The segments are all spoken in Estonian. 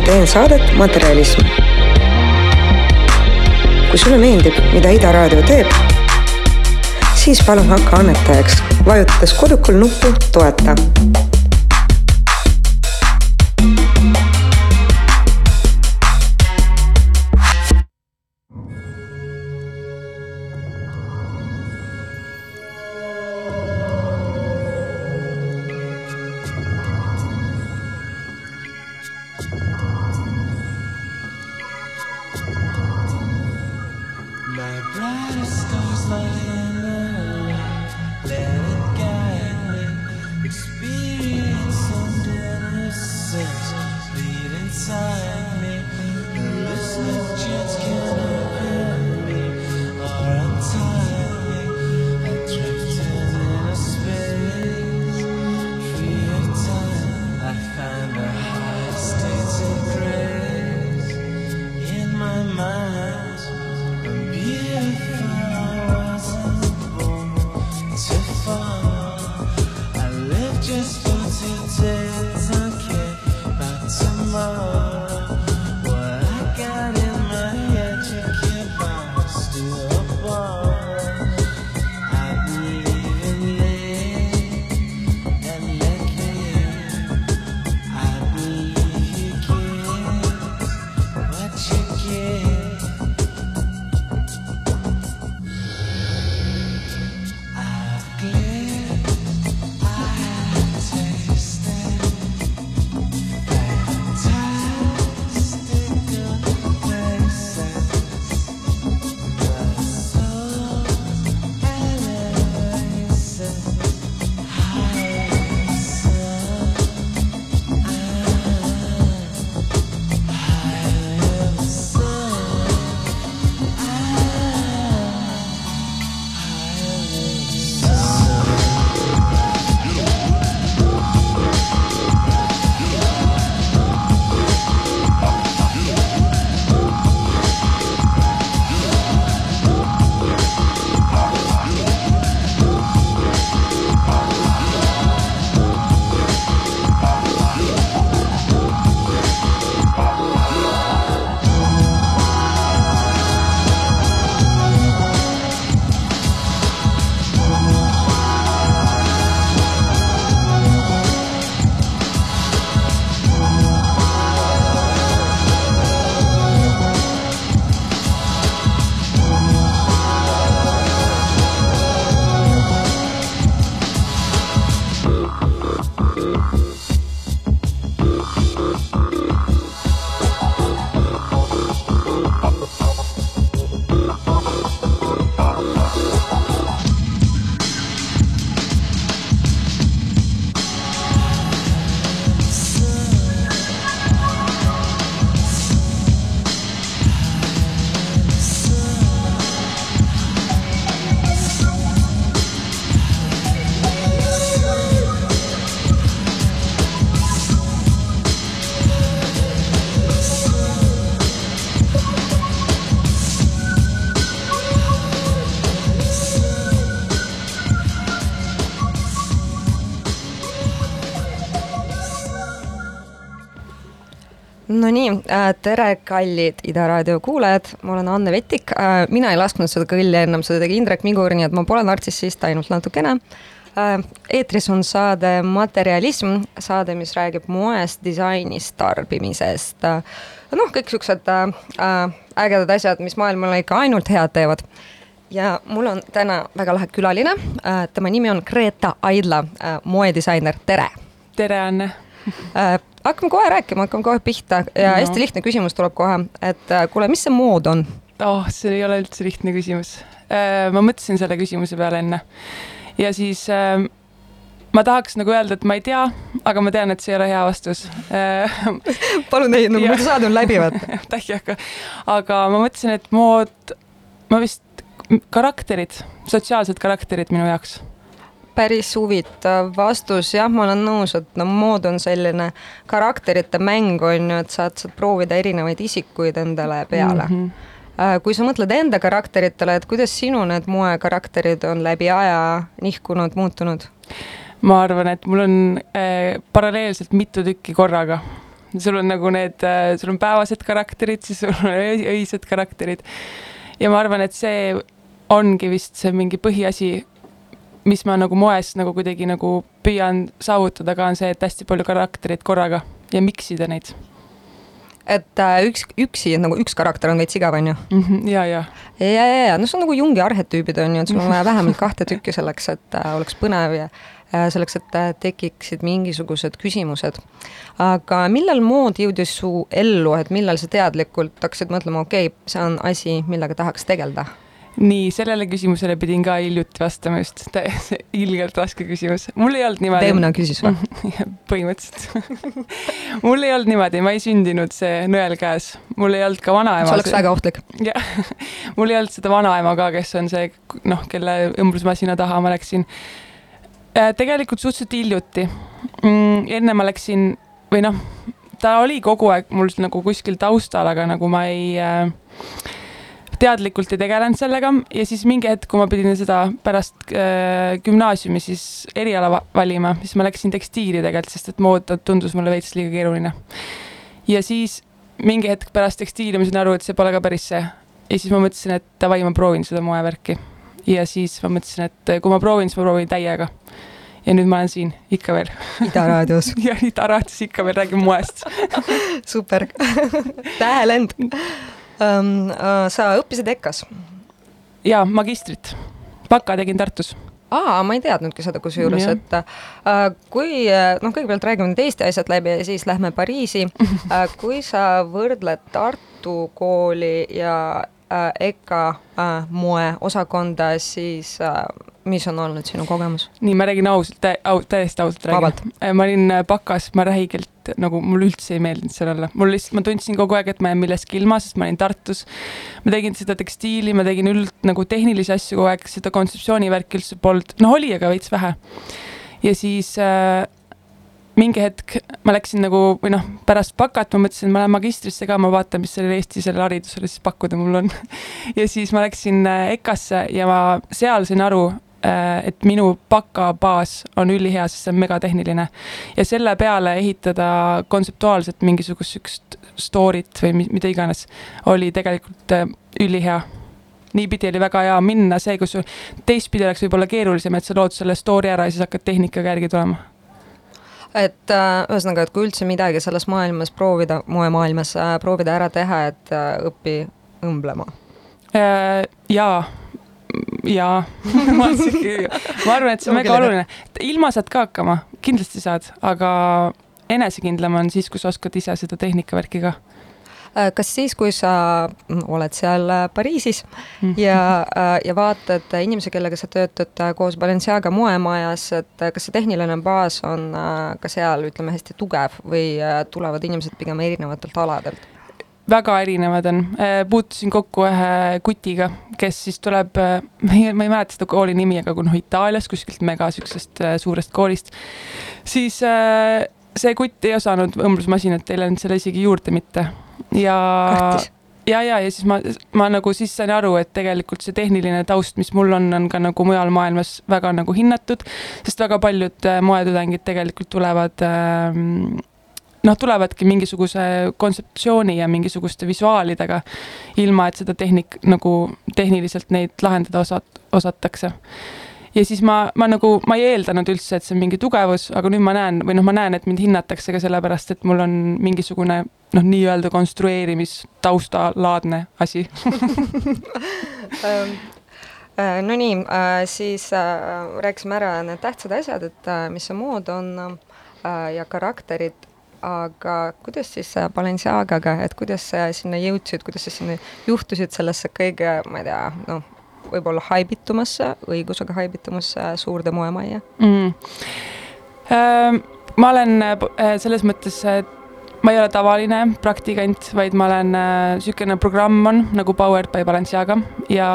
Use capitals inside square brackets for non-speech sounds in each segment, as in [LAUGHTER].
ja teen saadet Materjalism. kui sulle meeldib, mida Ida Raadio teeb, siis palun hakka annetajaks, vajutades kodukul nuppu toeta Nonii, äh, tere, kallid Ida raadio kuulajad, ma olen Anne Vetik. Äh, mina ei lasknud seda kõlli ennem, seda tegi Indrek Migur, nii et ma pole nartsissist, ainult natukene. Äh, eetris on saade Materjalism, saade, mis räägib moest, disainist, tarbimisest. noh, kõik siuksed ägedad asjad, mis maailmale ikka ainult head teevad ja mul on täna väga lahe külaline, tema nimi on Greta Aidla, moedisainer, tere. tere, Anne hakkame kohe rääkima, hakkame kohe pihta ja no. hästi lihtne küsimus tuleb kohe, et äh, kuule, mis see mood on? oh, see ei ole üldse lihtne küsimus. Äh, ma mõtlesin selle küsimuse peale enne ja siis äh, ma tahaks nagu öelda, et ma ei tea, aga ma tean, et see ei ole hea vastus [LAUGHS] palun ei, nagu muidu saade on läbi, vaata. [LAUGHS] aitäh, aga, aga ma mõtlesin, et mood, ma vist, karakterid, sotsiaalsed karakterid minu jaoks päris huvitav vastus, jah, ma olen nõus, et no mood on selline karakterite mäng on ju, et saad, saad proovida erinevaid isikuid endale peale mm. -hmm. kui sa mõtled enda karakteritele, et kuidas sinu need moekarakterid on läbi aja nihkunud, muutunud? ma arvan, et mul on äh, paralleelselt mitu tükki korraga sul on nagu need, sul on päevased karakterid, siis sul on öised karakterid. ja ma arvan, et see ongi vist see mingi põhiasi, mis ma nagu moes nagu kuidagi nagu püüan saavutada ka, on see, et hästi palju karaktereid korraga ja mix ida neid et äh, üks, üksi nagu üks karakter on veits igav, on ju mm. -hmm, ja, ja. ja, ja, ja no see on nagu Jungi arhetüübid on ju, et sul on vaja vähemalt kahte tükki selleks, et äh, oleks põnev ja äh, selleks, et äh, tekiksid mingisugused küsimused. aga millal mood jõudis su ellu, et millal sa teadlikult hakkasid mõtlema, okei okay,, see on asi, millega tahaks tegeleda? Nii, sellele küsimusele pidin ka hiljuti vastama just, [LAUGHS] ilgelt raske küsimus. mul ei olnud niimoodi. Demna küsis või? [LAUGHS] põhimõtteliselt [LAUGHS] mul ei olnud niimoodi, ma ei sündinud see nõel käes, mul ei olnud ka vanaema. see oleks väga ohtlik. jah, mul ei olnud seda vanaema ka, kes on see noh, kelle õmblusmasina taha ma läksin. Äh, tegelikult suhteliselt hiljuti mm,. enne ma läksin või noh, ta oli kogu aeg mul nagu kuskil taustal, aga nagu ma ei äh, teadlikult ei tegelenud sellega ja siis mingi hetk, kui ma pidin seda pärast äh, gümnaasiumi siis eriala valima, siis ma läksin tekstiili tegelikult, sest et mood tundus mulle veits liiga keeruline. ja siis mingi hetk pärast tekstiili ma sain aru, et see pole ka päris see. ja siis ma mõtlesin, et davai, ma proovin seda moevärki. ja siis ma mõtlesin, et kui ma proovin, siis ma proovin täiega ja nüüd ma olen siin ikka veel. Ida raadios [LAUGHS] ja Ida raadios ikka veel räägin moest [LAUGHS] super [LAUGHS] tähelend. Äh, sa õppisid EKA-s? jaa, magistrit. baka tegin Tartus aa, ma ei teadnudki seda kusjuures, et äh, kui noh, kõigepealt räägime need Eesti asjad läbi ja siis lähme Pariisi [LAUGHS] äh,. kui sa võrdled Tartu kooli ja äh, EKA äh, moeosakonda, siis äh, mis on olnud sinu kogemus? nii, ma räägin ausalt tä, au, täiesti ausalt räägin. Äh, ma olin äh, bakas, ma räigelt nagu mulle üldse ei meeldinud seal olla, mul lihtsalt, ma tundsin kogu aeg, et ma jään millestki ilma, sest ma olin Tartus. ma tegin seda tekstiili, ma tegin üld nagu tehnilisi asju kogu aeg, seda kontseptsioonivärki üldse polnud, noh oli, aga veits vähe. ja siis äh, mingi hetk ma läksin nagu või noh, pärast bakat ma mõtlesin, et ma lähen magistrisse ka, ma vaatan, mis sellel Eesti sellel haridusele siis pakkuda mul on [LAUGHS] ja siis ma läksin äh, EKA-sse ja ma seal sain aru, äh, et minu bakabaas on ülihea, sest see on megatehniline. ja selle peale ehitada kontseptuaalselt mingisugust sihukest story't või mida iganes, oli tegelikult äh, ülihea niipidi oli väga hea minna see, kus teistpidi oleks võib-olla keerulisem, et sa lood selle story ära ja siis hakkad tehnikaga järgi tulema et äh, ühesõnaga, et kui üldse midagi selles maailmas proovida, moemaailmas äh, proovida ära teha, et äh, õpi õmblema äh,. jaa, jaa. [LAUGHS] Ma arvan, et see on väga oluline, ilma saad ka hakkama, kindlasti saad, aga enesekindlam on siis, kui sa oskad ise seda tehnikavärki ka. Äh, kas siis, kui sa oled seal äh, Pariisis mhm. ja, äh, ja vaatad inimesi, kellega sa töötad koos Balenciaga moemajas, et kas see tehniline baas on ka seal, ütleme, hästi tugev või tulevad inimesed pigem erinevatelt aladelt? Väga erinevad on, puutusin kokku ühe kutiga, kes siis tuleb, ma ei mäleta seda kooli nimi, aga kui noh, Itaalias kuskilt mega siuksest suurest koolist, siis see kutt ei osanud õmblusmasinat, ei läinud selle isegi juurde mitte. Ja Kahtis ja, ja, ja siis ma, ma nagu siis sain aru, et tegelikult see tehniline taust, mis mul on, on ka nagu mujal maailmas väga nagu hinnatud, sest väga paljud äh, moetudengid tegelikult tulevad äh, noh, tulevadki mingisuguse kontseptsiooni ja mingisuguste visuaalidega, ilma et seda tehnik nagu tehniliselt neid lahendada osat-, osatakse. Ja siis ma, ma nagu, ma ei eeldanud üldse, et see on mingi tugevus, aga nüüd ma näen või noh, ma näen, et mind hinnatakse ka sellepärast, et mul on mingisugune noh, nii-öelda konstrueerimistaustalaadne asi. [LAUGHS] Ähm, äh, Nonii, äh, siis äh, rääkisime ära need tähtsad asjad, et mis see mood on ja karakterid, aga kuidas siis Balenciagaga, et kuidas sa sinna jõudsid, kuidas sa sinna juhtusid sellesse kõige, ma ei tea, noh, võib-olla haibitumasse, õigusega haibitumasse suurde moemajja mm.? ma olen äh, selles mõttes, ma ei ole tavaline praktikant, vaid ma olen niisugune äh, programm on nagu Powered by Balenciaga ja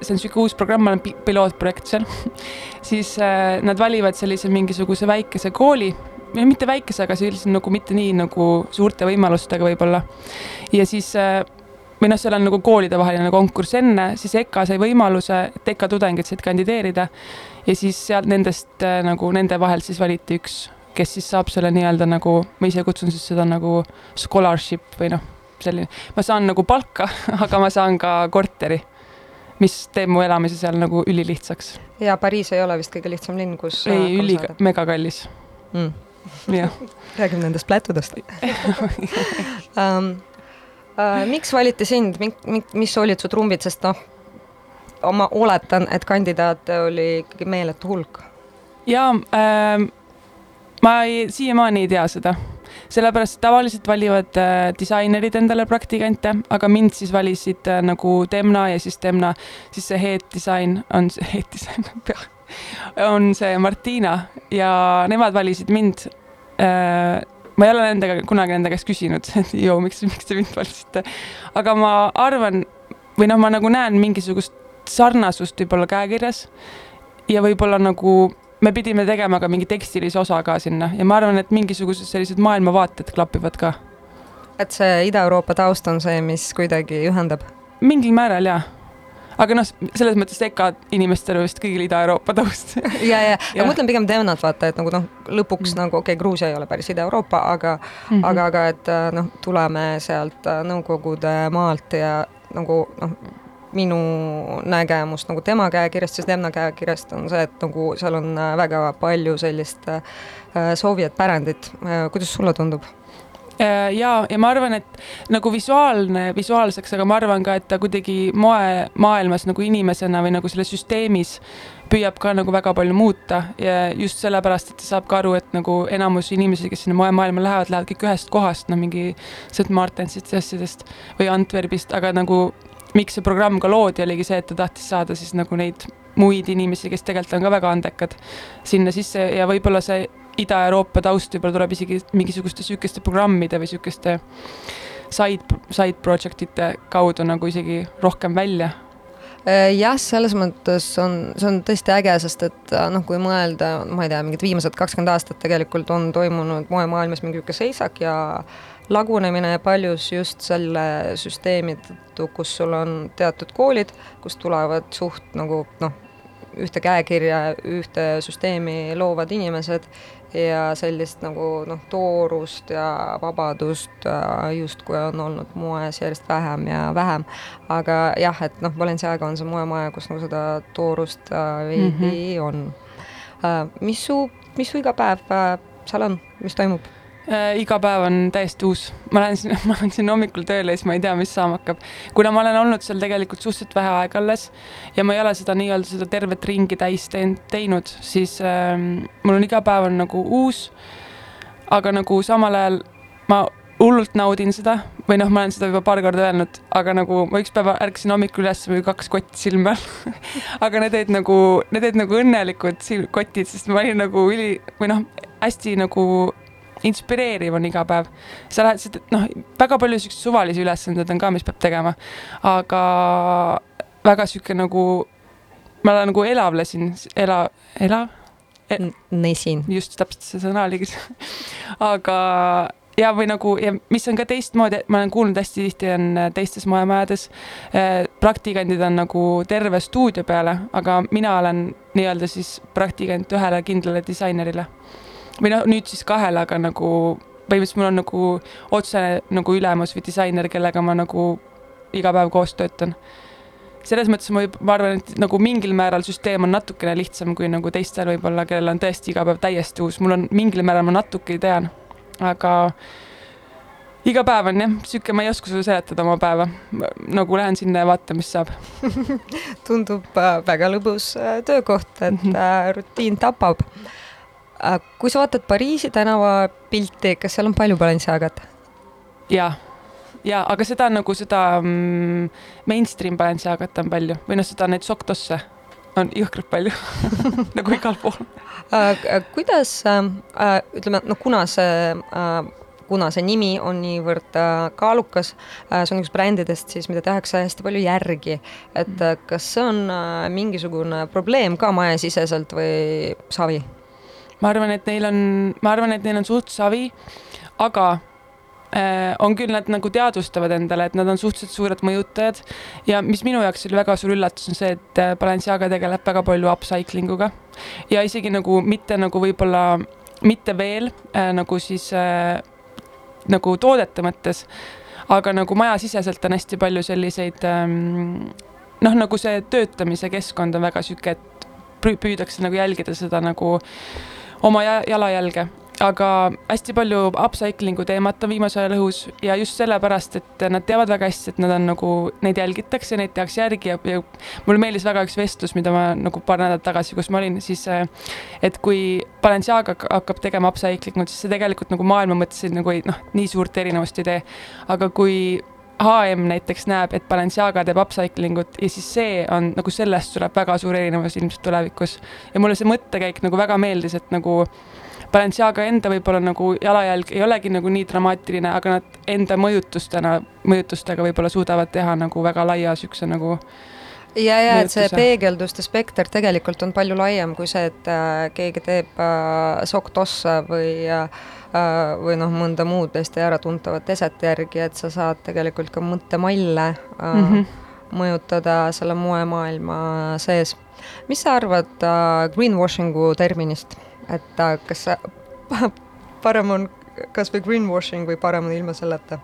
see on niisugune uus programm, ma olen pilootprojekt seal [LAUGHS] siis äh, nad valivad sellise mingisuguse väikese kooli, mitte väikese, aga sellise nagu mitte nii nagu suurte võimalustega võib-olla. ja siis äh, või noh, seal on nagu koolidevaheline konkurss enne, siis EKA sai võimaluse, et EKA tudengid said kandideerida. Ja siis sealt nendest äh, nagu nende vahelt siis valiti üks kes siis saab selle nii-öelda nagu, ma ise kutsun siis seda nagu scholarship või noh, selline, ma saan nagu palka, [LAUGHS] aga ma saan ka korteri mis teeb mu elamise seal nagu ülilihtsaks. ja Pariis ei ole vist kõige lihtsam linn, kus ei, üli, megakallis. Mm.. Räägime nendest plätudest. Um, uh, miks valiti sind, mis olid su trumbid, sest noh, ma oletan, et kandidaate oli ikkagi meeletu hulk. jaa ähm,, ma ei, siiamaani ei tea seda. Sellepärast tavaliselt valivad äh, disainerid endale praktikante, aga mind siis valisid äh, nagu Demna ja siis Demna, siis see head disain on see [LAUGHS] head disain on see Martina ja nemad valisid mind äh, ma ei ole nendega kunagi nende käest küsinud, et joo, miks, miks te mind valisite. aga ma arvan või noh, ma nagu näen mingisugust sarnasust võib-olla käekirjas ja võib-olla nagu me pidime tegema ka mingi tekstilise osa ka sinna ja ma arvan, et mingisugused sellised maailmavaated klapivad ka. et see Ida-Euroopa taust on see, mis kuidagi ühendab? mingil määral jaa aga noh, selles mõttes EKA inimestel vist kõigil Ida-Euroopa taust [LAUGHS] ja, ja, ja ma mõtlen pigem teemat vaata, et nagu noh, lõpuks mm. nagu okei okay,, Gruusia ei ole päris Ida-Euroopa, aga mm, -hmm. aga, aga et noh, tuleme sealt Nõukogude maalt ja nagu noh minu nägemus nagu tema käekirjast, siis tema käekirjast on see, et nagu seal on äh, väga palju sellist äh, Soviet pärandit, äh, kuidas sulle tundub? Ja, ja ma arvan, et nagu visuaalne visuaalseks, aga ma arvan ka, et ta kuidagi moemaailmas nagu inimesena või nagu selles süsteemis püüab ka nagu väga palju muuta ja just sellepärast, et ta saab ka aru, et nagu enamus inimesi, kes sinna moemaailma lähevad, lähevad kõik ühest kohast, no mingi St Martinsist ja asjadest või Antwerpist, aga nagu miks see programm ka loodi, oligi see, et ta tahtis saada siis nagu neid muid inimesi, kes tegelikult on ka väga andekad sinna sisse ja võib-olla see Ida-Euroopa taust võib-olla tuleb isegi mingisuguste sihukeste programmide või sihukeste side, side project ite kaudu nagu isegi rohkem välja. Äh, jah, selles mõttes on, see on tõesti äge, sest et äh, noh, kui mõelda, ma ei tea, mingid viimased kakskümmend aastat tegelikult on toimunud moemaailmas mingi niisugune seisak ja lagunemine paljus just selle süsteemi tõttu, kus sul on teatud koolid, kust tulevad suht nagu noh, ühte käekirja, ühte süsteemi loovad inimesed ja sellist nagu noh, toorust ja vabadust justkui on olnud moes järjest vähem ja vähem. aga jah, et noh, Balenciaga on see moemaja, kus nagu seda toorust äh, veidi mm -hmm. on. Äh, mis su, mis su igapäev äh, seal on, mis toimub? Äh,? iga päev on täiesti uus, ma lähen sinna, [LAUGHS] ma lähen sinna hommikul tööle ja siis ma ei tea, mis saama hakkab. kuna ma olen olnud seal tegelikult suhteliselt vähe aega alles ja ma ei ole seda nii-öelda seda tervet ringi täis teinud, siis äh, mul on iga päev on nagu uus. aga nagu samal ajal ma hullult naudin seda või noh, ma olen seda juba paar korda öelnud, aga nagu ma üks päev ärkasin hommikul üles või kaks kotti silme all [LAUGHS] aga need olid nagu, need olid nagu õnnelikud kotid, sest ma olin nagu üli või noh, hästi nagu inspireeriv on iga päev. sa lähed, noh, väga palju siukseid suvalisi ülesandeid on ka, mis peab tegema, aga väga sihuke nagu, ma nagu elavlesin, ela, elav e,? nesin. just, täpselt see sõna oligi aga ja või nagu ja mis on ka teistmoodi, ma olen kuulnud hästi tihti on teistes moemajades eh,, praktikandid on nagu terve stuudio peale, aga mina olen nii-öelda siis praktikant ühele kindlale disainerile või noh, nüüd siis kahele, aga nagu põhimõtteliselt mul on nagu otsene nagu ülemus või disainer, kellega ma nagu iga päev koos töötan. selles mõttes ma, ma arvan, et nagu mingil määral süsteem on natukene lihtsam kui nagu teistel võib-olla, kellel on tõesti iga päev täiesti uus, mul on mingil määral, ma natuke tean, aga iga päev on jah, sihuke, ma ei oska sulle seletada oma päeva. nagu lähen sinna ja vaatan, mis saab [LAUGHS] tundub äh, väga lõbus äh, töökoht, et mhm. äh, rutiin tapab kui sa vaatad Pariisi tänavapilti, kas seal on palju Balenciagat? jaa, jaa, aga seda nagu seda mm, mainstream Balenciagat on palju või noh, seda neid Soktosse on jõhkralt palju [LAUGHS] nagu igal pool uh,. kuidas uh, ütleme, no kuna see uh, kuna see nimi on niivõrd äh, kaalukas, see on üks brändidest siis, mida tehakse hästi palju järgi, et kas see on äh, mingisugune probleem ka majasiseselt või savi? Ma arvan, et neil on, ma arvan, et neil on suht savi, aga äh, on küll, nad nagu teadvustavad endale, et nad on suhteliselt suured mõjutajad. Ja mis minu jaoks oli väga suur üllatus, on see, et äh, Balenciaga tegeleb väga palju upcycling uga ja isegi nagu mitte nagu võib-olla mitte veel äh, nagu siis äh, nagu toodete mõttes, aga nagu majasiseselt on hästi palju selliseid ähm, noh, nagu see töötamise keskkond on väga sihuke, et püüdakse nagu jälgida seda nagu oma jalajälge aga hästi palju upcycling'u teemat on viimasel ajal õhus ja just sellepärast, et nad teavad väga hästi, et nad on nagu, neid jälgitakse, neid tehakse järgi ja, ja mulle meeldis väga üks vestlus, mida ma nagu paar nädalat tagasi, kus ma olin, siis et kui Balenciaga hakkab tegema upcycling ut, siis see tegelikult nagu maailma mõttes nagu ei noh, nii suurt erinevust ei tee. aga kui HM näiteks näeb, et Balenciaga teeb upcycling ut ja siis see on nagu sellest tuleb väga suur erinevus ilmselt tulevikus. ja mulle see mõttekäik nagu väga meeldis, et nagu Balenciaga enda võib-olla nagu jalajälg ei olegi nagu nii dramaatiline, aga nad enda mõjutustena, mõjutustega võib-olla suudavad teha nagu väga laia siukse nagu ja, ja et see peegelduste spekter tegelikult on palju laiem kui see, et äh, keegi teeb äh, sokk tossa või äh, või noh, mõnda muud hästi äratuntavat eset järgi, et sa saad tegelikult ka mõttemalle äh, mm -hmm. mõjutada selle moemaailma sees. mis sa arvad äh, greenwashing'u terminist? et äh, kas [LAUGHS] parem on kas või greenwashing või parem on ilma selleta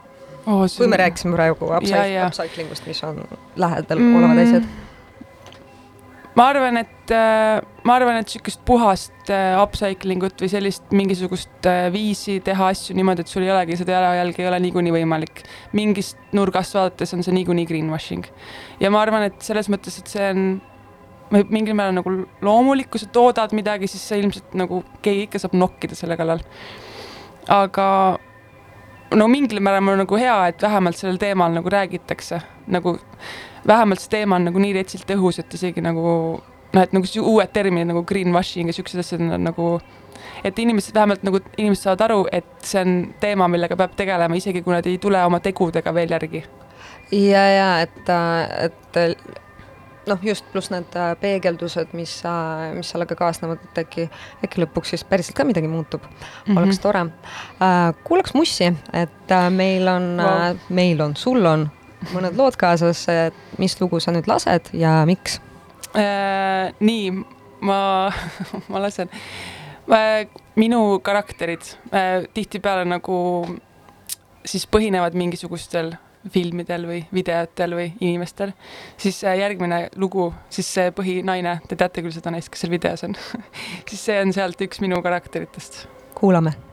oh,? kui me rääkisime praegu upcycling ust, mis on lähedal mm. olevad asjad ma arvan, et äh, ma arvan, et sihukest puhast äh, upcycling ut või sellist mingisugust viisi teha asju niimoodi, et sul ei olegi seda jalajälge, ei ole niikuinii võimalik. mingist nurgast vaadates on see niikuinii greenwashing. ja ma arvan, et selles mõttes, et see on mingil määral nagu loomulik, kui sa toodad midagi, siis sa ilmselt nagu keegi ikka saab nokkida selle kallal. aga no mingil määral on nagu hea, et vähemalt sellel teemal nagu räägitakse, nagu vähemalt see teema on nagu nii retsilt õhus, et isegi nagu noh, et nagu uued terminid nagu greenwashing ja siuksed asjad on nagu, et inimesed vähemalt nagu inimesed saavad aru, et see on teema, millega peab tegelema, isegi kui nad ei tule oma tegudega veel järgi. ja, ja et, et noh, just pluss need äh, peegeldused, mis, äh, mis sellega kaasnevad, et äkki, äkki lõpuks siis päriselt ka midagi muutub mm, -hmm. oleks tore. Äh, kuulaks Mussi, et meil on wow., meil on, sul on mõned lood kaasas, mis lugu sa nüüd lased ja miks äh,? nii, ma [LAUGHS] ma lasen äh,, minu karakterid äh, tihtipeale nagu siis põhinevad mingisugustel filmidel või videotel või inimestel, siis järgmine lugu, siis see põhinaine, te teate küll seda naist, kes seal videos on [LAUGHS] siis see on sealt üks minu karakteritest. kuulame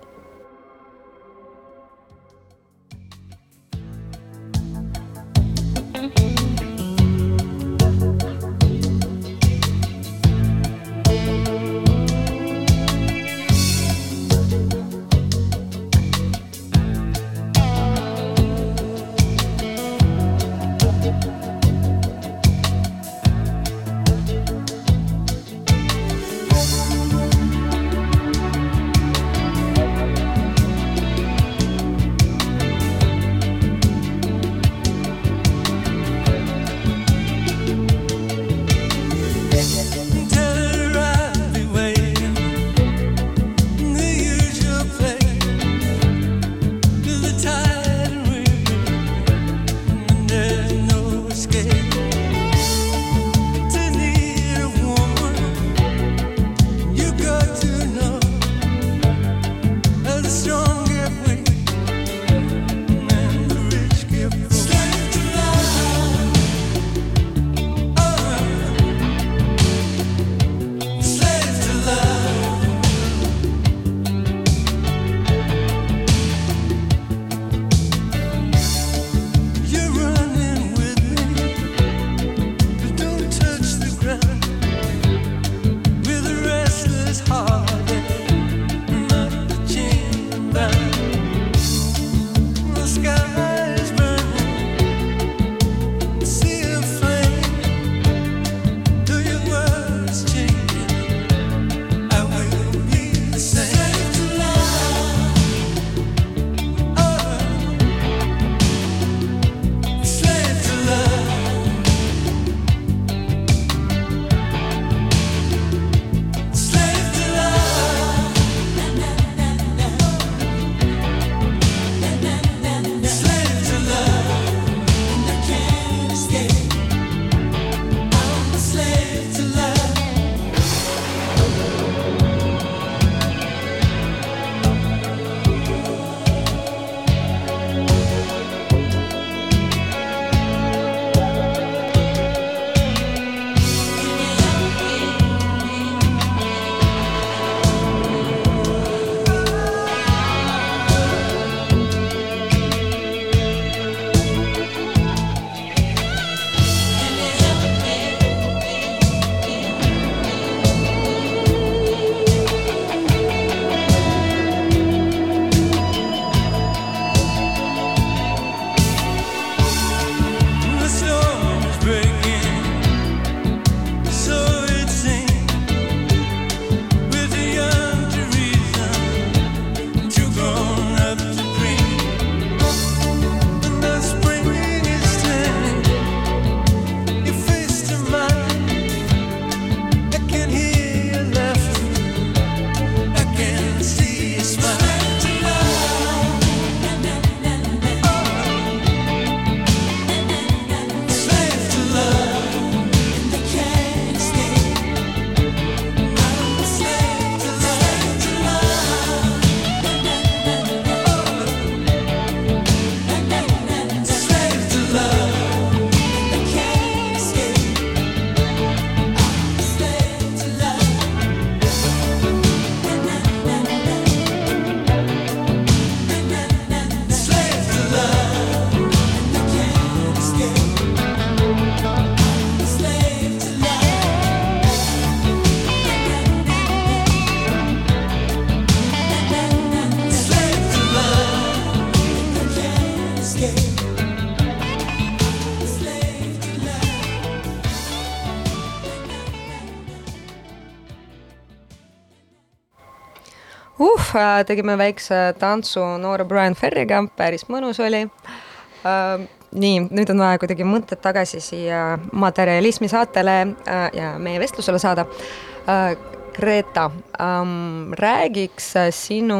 tegime väikse tantsu noore Brian Ferriga, päris mõnus oli uh,. nii, nüüd on vaja kuidagi mõtted tagasi siia materjalismi saatele uh, ja meie vestlusele saada uh,. Greta um,, räägiks sinu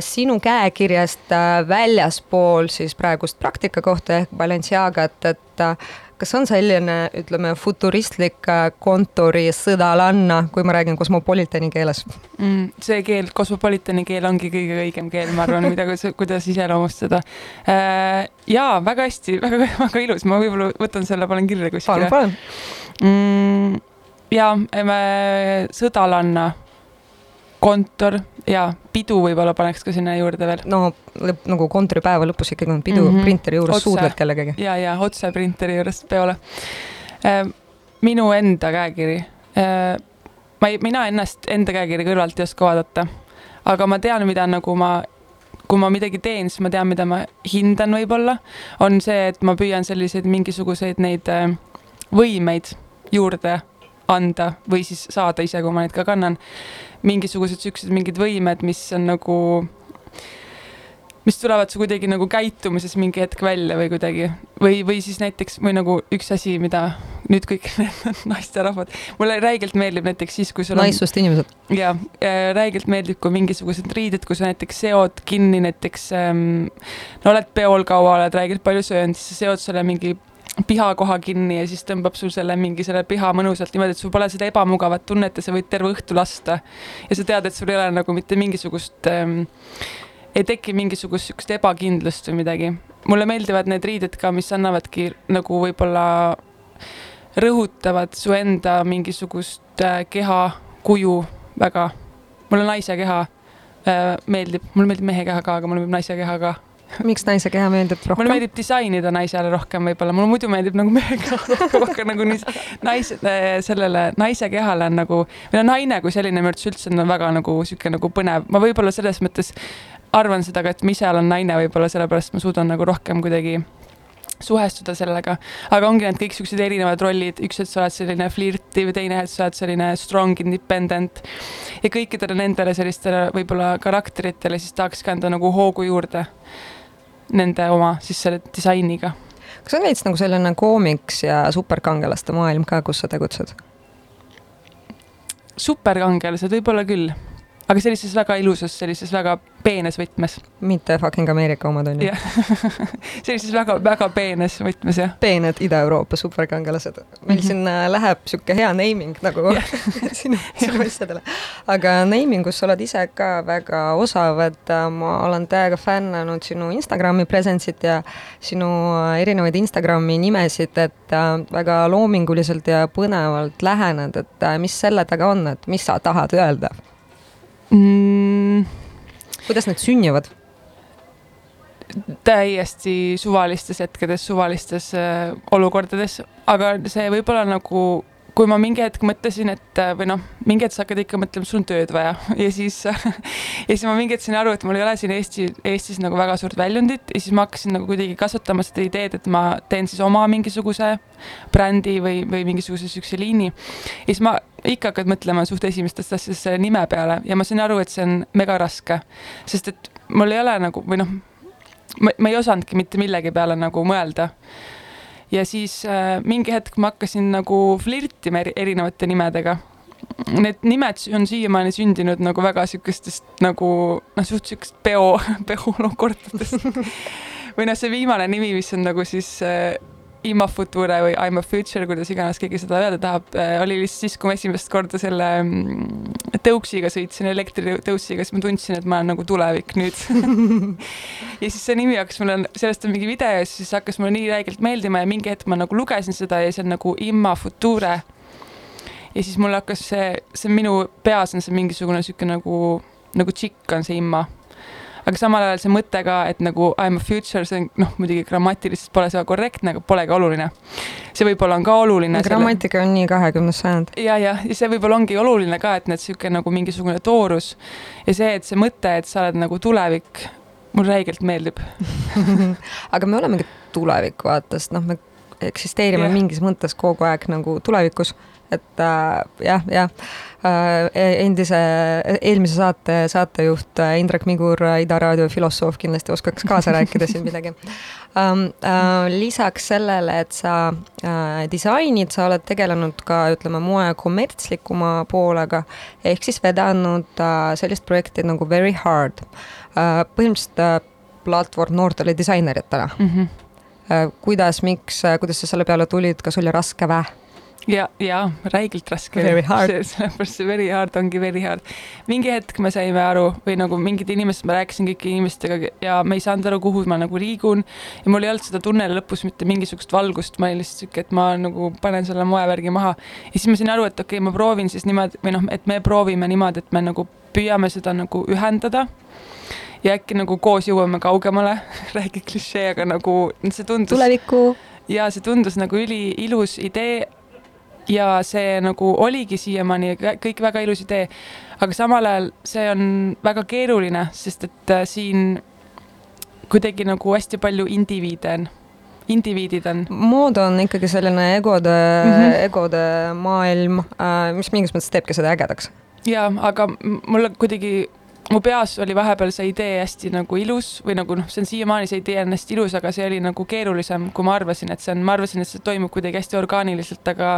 sinu käekirjast väljaspool siis praegust praktika kohta ehk Balenciagat, et kas on selline, ütleme, futuristlik äh, kontori sõdalanna, kui ma räägin kosmopolitani keeles mm,? see keel, kosmopolitani keel ongi kõige õigem keel, ma arvan, mida, kuidas iseloomustada äh,. jaa, väga hästi, väga, väga ilus, ma võib-olla võtan selle, panen kirja kuskile. palun, palun mm,. jaa, sõdalanna kontor ja pidu võib-olla paneks ka sinna juurde veel. no lõpp, nagu kontoripäeva lõpus ikkagi on pidu mm -hmm. printeri juures, suudled kellegagi. ja, ja otse printeri juurest peole äh,. minu enda käekiri äh,. ma ei, mina ennast enda käekirja kõrvalt ei oska vaadata, aga ma tean, mida nagu ma kui ma midagi teen, siis ma tean, mida ma hindan võib-olla, on see, et ma püüan selliseid mingisuguseid neid äh, võimeid juurde anda või siis saada ise, kui ma neid ka kannan. Mingisugused siuksed mingid võimed, mis on nagu, mis tulevad su kuidagi nagu käitumises mingi hetk välja või kuidagi või, või siis näiteks või nagu üks asi, mida nüüd kõik [LAUGHS] need naisterahvad, mulle räigelt meeldib näiteks siis, kui sul on. naissoost inimesed. ja räigelt meeldib, kui mingisugused riided, kui sa näiteks seod kinni näiteks ähm,, no oled peol kaua, oled räigelt palju söönud, siis sa seod selle mingi pihakoha kinni ja siis tõmbab sul selle mingi selle piha mõnusalt niimoodi, et sul pole seda ebamugavat tunnet ja sa võid terve õhtu lasta. ja sa tead, et sul ei ole nagu mitte mingisugust ähm,, ei teki mingisugust sihukest ebakindlust või midagi. mulle meeldivad need riided ka, mis annavadki nagu võib-olla rõhutavad su enda mingisugust äh, keha kuju väga. mulle naise keha äh, meeldib, mulle meeldib mehe keha ka, aga mulle meeldib naise keha ka miks naise keha meeldib rohkem? mulle meeldib disainida naisele rohkem võib-olla, mulle muidu meeldib nagu mehe keha rohkem, aga nagu nii naise, sellele naise kehale on nagu, või no naine kui selline minu arvates üldse on väga nagu sihuke nagu põnev, ma võib-olla selles mõttes arvan seda ka, et ma ise olen naine võib-olla sellepärast ma suudan nagu rohkem kuidagi suhestuda sellega, aga ongi need kõik siuksed erinevad rollid, üks, et sa oled selline flirtiv, teine, et sa oled selline strong independent. Ja kõikidele nendele sellistele võib-olla karakteritele siis tahakski anda nagu hoogu juurde nende oma siis selle disainiga. kas on veits nagu selline koomiks ja superkangelaste maailm ka, kus sa tegutsed? superkangelased võib-olla küll aga sellises väga ilusas, sellises väga peenes võtmes. mitte fucking Ameerika omad on ju? jah [LAUGHS] sellises väga-väga peenes võtmes jah. peened Ida-Euroopa superkangelased. meil mm -hmm. siin äh, läheb sihuke hea naming nagu [LAUGHS] sinu, sinu asjadele. aga naming us sa oled ise ka väga osav, et äh, ma olen täiega fännanud sinu Instagrami presence'it ja sinu äh, erinevaid Instagrami nimesid, et väga loominguliselt ja põnevalt lähened, et mis selle taga on, et mis sa tahad öelda mm.? kuidas need sünnivad? täiesti suvalistes hetkedes, suvalistes äh, olukordades, aga see võib olla nagu kui ma mingi hetk mõtlesin, et äh, või noh, mingi hetk sa hakkad ikka mõtlema, sul on tööd vaja. [LAUGHS] Ja siis ja siis ma mingi hetk sain aru, et mul ei ole siin Eesti, Eestis nagu väga suurt väljundit. Ja siis ma hakkasin nagu kuidagi kasvatama seda ideed, et ma teen siis oma mingisuguse brändi või, või mingisuguse siukse liini. ja siis ma ikka hakkad mõtlema suht esimestest asjadest selle nime peale. Ja ma sain aru, et see on mega raske, sest et mul ei ole nagu või noh, ma ei osanudki mitte millegi peale nagu mõelda ja siis äh, mingi hetk ma hakkasin nagu flirtima eri, erinevate nimedega. Need nimed on siiamaani sündinud nagu väga siukestest nagu noh, suht siukest peo, [LAUGHS] peolukordadest [LAUGHS] või noh, see viimane nimi, mis on nagu siis äh, Ima Future või I m a future, kuidas iganes keegi seda öelda tahab, äh, oli lihtsalt siis, kui ma esimest korda selle mm, tõuksiga sõitsin, elektritõuksiga, siis ma tundsin, et ma olen nagu tulevik nüüd. [LAUGHS] Ja siis see nimi hakkas mulle, sellest on mingi video ja siis hakkas mulle nii räigelt meeldima ja mingi hetk ma nagu lugesin seda ja see on nagu Ima Future. ja siis mul hakkas see, see minu peas on see mingisugune sihuke nagu, nagu tšikk on see Imma aga samal ajal see mõte ka, et nagu I m a future, see on noh, muidugi grammatiliselt pole see korrektne, aga polegi oluline. see võib-olla on ka oluline. grammatika selle... on nii kahekümnes sajand. ja, ja, ja see võib-olla ongi oluline ka, et need sihuke nagu mingisugune toorus ja see, et see mõte, et sa oled nagu tulevik mul räigelt meeldib [LAUGHS] [LAUGHS] aga me olemegi tuleviku vaatest, noh, me eksisteerime yeah. mingis mõttes kogu aeg nagu tulevikus, et äh, jah, jah endise, eelmise saate saatejuht äh, Indrek Migur, Ida raadio filosoof kindlasti oskaks kaasa [LAUGHS] rääkida siin midagi ähm,. Äh, lisaks sellele, et sa äh, disainid, sa oled tegelenud ka ütleme moe kommertslikuma poolega ehk siis vedanud äh, sellist projekti nagu Very Hard äh,. põhimõtteliselt äh, platvorm noortele disaineritele mm. -hmm Äh, kuidas, miks, äh, kuidas sa selle peale tulid, kas oli raske vä? Ja, ja räigelt raske. Sellepärast see very hard ongi very hard. mingi hetk me saime aru või nagu mingid inimesed, ma rääkisin kõigi inimestega ja me ei saanud aru, kuhu ma nagu liigun. ja mul ei olnud seda tunneli lõpus mitte mingisugust valgust, ma olin lihtsalt sihuke, et ma nagu panen selle moevärgi maha. ja siis ma sain aru, et okei okay,, ma proovin siis niimoodi või noh, et me proovime niimoodi, et me nagu püüame seda nagu ühendada ja äkki nagu koos jõuame kaugemale [LAUGHS] räägi klišee, aga nagu see tundus. tulevikku. ja see tundus nagu üliilus idee. Ja see nagu oligi siiamaani kõik väga ilus idee. aga samal ajal see on väga keeruline, sest et äh, siin kuidagi nagu hästi palju indiviide on indiviidid on? mood on ikkagi selline egode mm, -hmm. egode maailm äh,, mis mingis mõttes teebki seda ägedaks. ja, aga mulle kuidagi mu peas oli vahepeal see idee hästi nagu ilus või nagu noh, see on siiamaani see idee on hästi ilus, aga see oli nagu keerulisem, kui ma arvasin, et see on, ma arvasin, et see toimub kuidagi hästi orgaaniliselt, aga,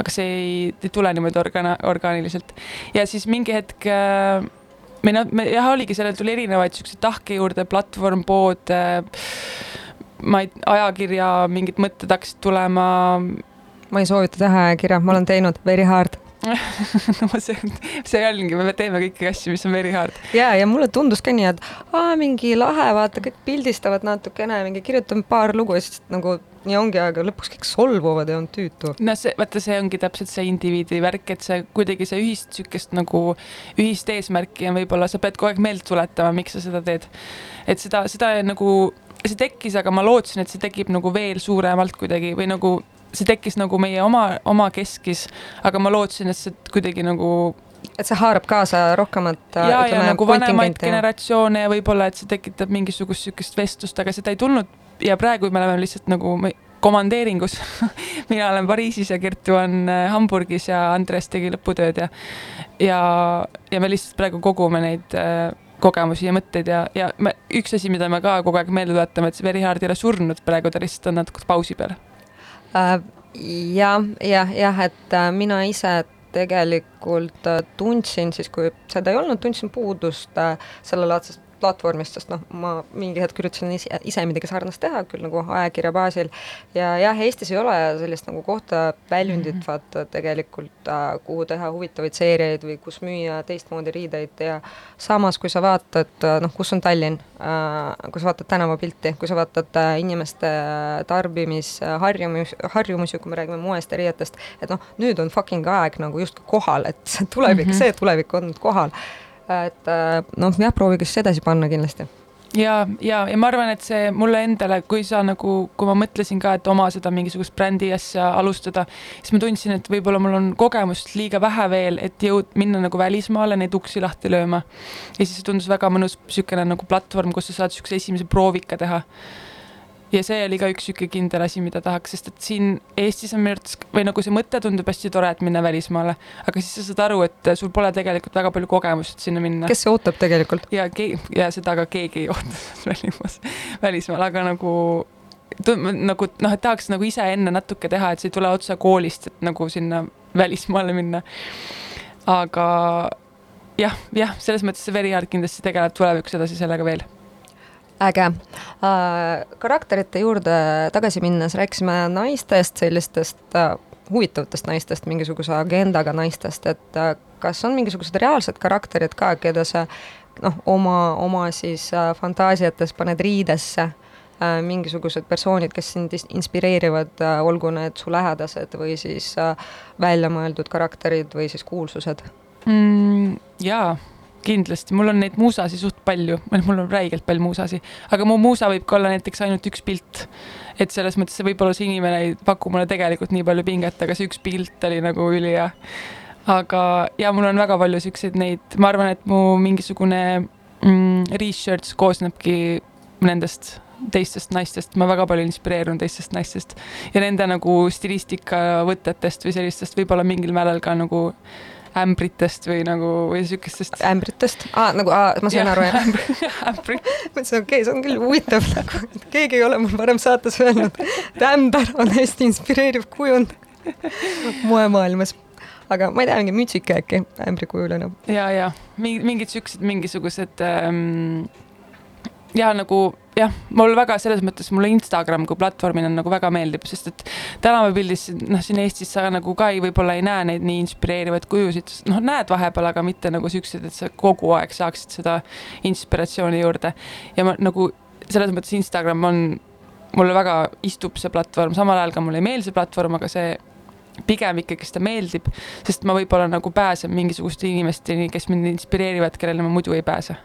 aga see ei, ei tule niimoodi organa-, orgaaniliselt. ja siis mingi hetk äh, või noh, me jah, oligi, sellel tuli erinevaid siukseid tahke juurde, platvorm, pood äh,, ma ei, ajakirja mingid mõtted hakkasid tulema. ma ei soovita teha ajakirja, ma olen teinud very hard [LAUGHS] no see, see ongi, me teeme kõiki asju, mis on very hard. ja, ja mulle tundus ka nii, et aa, mingi lahe, vaata, kõik pildistavad natukene, mingi kirjutame paar lugu ja siis nagu nii ongi, aga lõpuks kõik solvuvad ja on tüütu. no see, vaata, see ongi täpselt see indiviidi värk, et see kuidagi see ühist sihukest nagu ühist eesmärki ja võib-olla sa pead kogu aeg meelde tuletama, miks sa seda teed. et seda, seda nagu, see tekkis, aga ma lootsin, et see tekib nagu veel suuremalt kuidagi või nagu see tekkis nagu meie oma, oma keskis, aga ma lootsin, et see kuidagi nagu et see haarab kaasa rohkemat ja, ja nagu vanemaid generatsioone ja võib-olla, et see tekitab mingisugust sihukest vestlust, aga seda ei tulnud. Ja praegu me oleme lihtsalt nagu komandeeringus. [LAUGHS] Mina olen Pariisis ja Kertu on äh, Hamburgis ja Andres tegi lõputööd ja ja, ja me lihtsalt praegu kogume neid äh, kogemusi ja mõtteid ja, ja me, üks asi, mida me ka kogu aeg meelde tuletame, et see Very Hard ei ole surnud praegu, ta lihtsalt on natuke pausi peal Äh, jah, jah, jah, et äh, mina ise tegelikult äh, tundsin siis, kui seda ei olnud, tundsin puudust sellelaadsest platvormist, sest noh, ma mingi hetk üritasin ise, ise midagi sarnast teha, küll nagu ajakirja baasil. ja jah, Eestis ei ole sellist nagu kohta väljundit mm -hmm. vaata tegelikult äh,, kuhu teha huvitavaid seeriaid või kus müüa teistmoodi riideid ja samas, kui sa vaatad, äh, noh, kus on Tallinn äh,, kui sa vaatad tänavapilti, kui sa vaatad inimeste tarbimisharjumus, harjumusi, kui me räägime moest ja riietest, et noh, nüüd on fucking aeg nagu justkui kohal, et see tulevik mm, -hmm. see tulevik on kohal et äh, noh, jah, proovige siis edasi panna kindlasti ja, ja, ja ma arvan, et see mulle endale, kui sa nagu, kui ma mõtlesin ka, et oma seda mingisugust brändi asja alustada, siis ma tundsin, et võib-olla mul on kogemust liiga vähe veel, et jõud-, minna nagu välismaale neid uksi lahti lööma. ja siis tundus väga mõnus niisugune nagu platvorm, kus sa saad niisuguse esimese proovika teha ja see oli ka üks sihuke kindel asi, mida tahaks, sest et siin Eestis on minu arvates või nagu see mõte tundub hästi tore, et minna välismaale, aga siis sa saad aru, et sul pole tegelikult väga palju kogemust, et sinna minna. kes see ootab tegelikult? ja, ja seda ka keegi ei oota [LAUGHS] välismaal, välismaal, aga nagu nagu noh, et tahaks nagu ise enne natuke teha, et see ei tule otse koolist, et nagu sinna välismaale minna. aga jah, jah, selles mõttes see Veriart kindlasti tegeleb tulevikus edasi sellega veel äge äh,. karakterite juurde tagasi minnes rääkisime naistest, sellistest äh, huvitavatest naistest, mingisuguse agendaga naistest, et äh, kas on mingisugused reaalsed karakterid ka, keda sa noh, oma, oma siis fantaasiates paned riidesse mingisugused persoonid, kes sind inspireerivad olgu need su lähedased või siis väljamõeldud karakterid või siis kuulsused mm,? jaa kindlasti, mul on neid muusasi suht palju, mul on räigelt palju muusasi, aga mu muusa võib ka olla näiteks ainult üks pilt. et selles mõttes võib-olla see inimene ei paku mulle tegelikult nii palju pinget, aga see üks pilt oli nagu ülihea. aga ja mul on väga palju siukseid neid, ma arvan, et mu mingisugune mm, research koosnebki nendest teistest naistest, ma väga palju inspireerun teistest naistest ja nende nagu stilistika võtetest või sellistest võib-olla mingil määral ka nagu ämbritest või nagu või siukestest. ämbritest ah,, nagu ah, ma sain ja, aru jah ämbri. [LAUGHS] mõtlesin, okei okay,, see on küll huvitav [LAUGHS] nagu, et keegi ei ole mul varem saates öelnud, et ämber on hästi inspireeriv kujund [LAUGHS] moemaailmas aga ma ei tea, mingi mütsike äkki ämbrikujuline. ja, ja mingid siuksed mingisugused ähm, ja nagu jah, mul väga selles mõttes mulle Instagram kui platvormina nagu väga meeldib, sest et tänavapildis noh, siin Eestis sa nagu ka ei, võib-olla ei näe neid nii inspireerivaid kujusid, noh, näed vahepeal, aga mitte nagu siukseid, et sa kogu aeg saaksid seda inspiratsiooni juurde. ja ma nagu selles mõttes Instagram on, mulle väga istub see platvorm, samal ajal ka mulle ei meeldi see platvorm, aga see pigem ikkagi seda meeldib, sest ma võib-olla nagu pääsen mingisuguste inimesteni, kes mind inspireerivad, kellele ma muidu ei pääse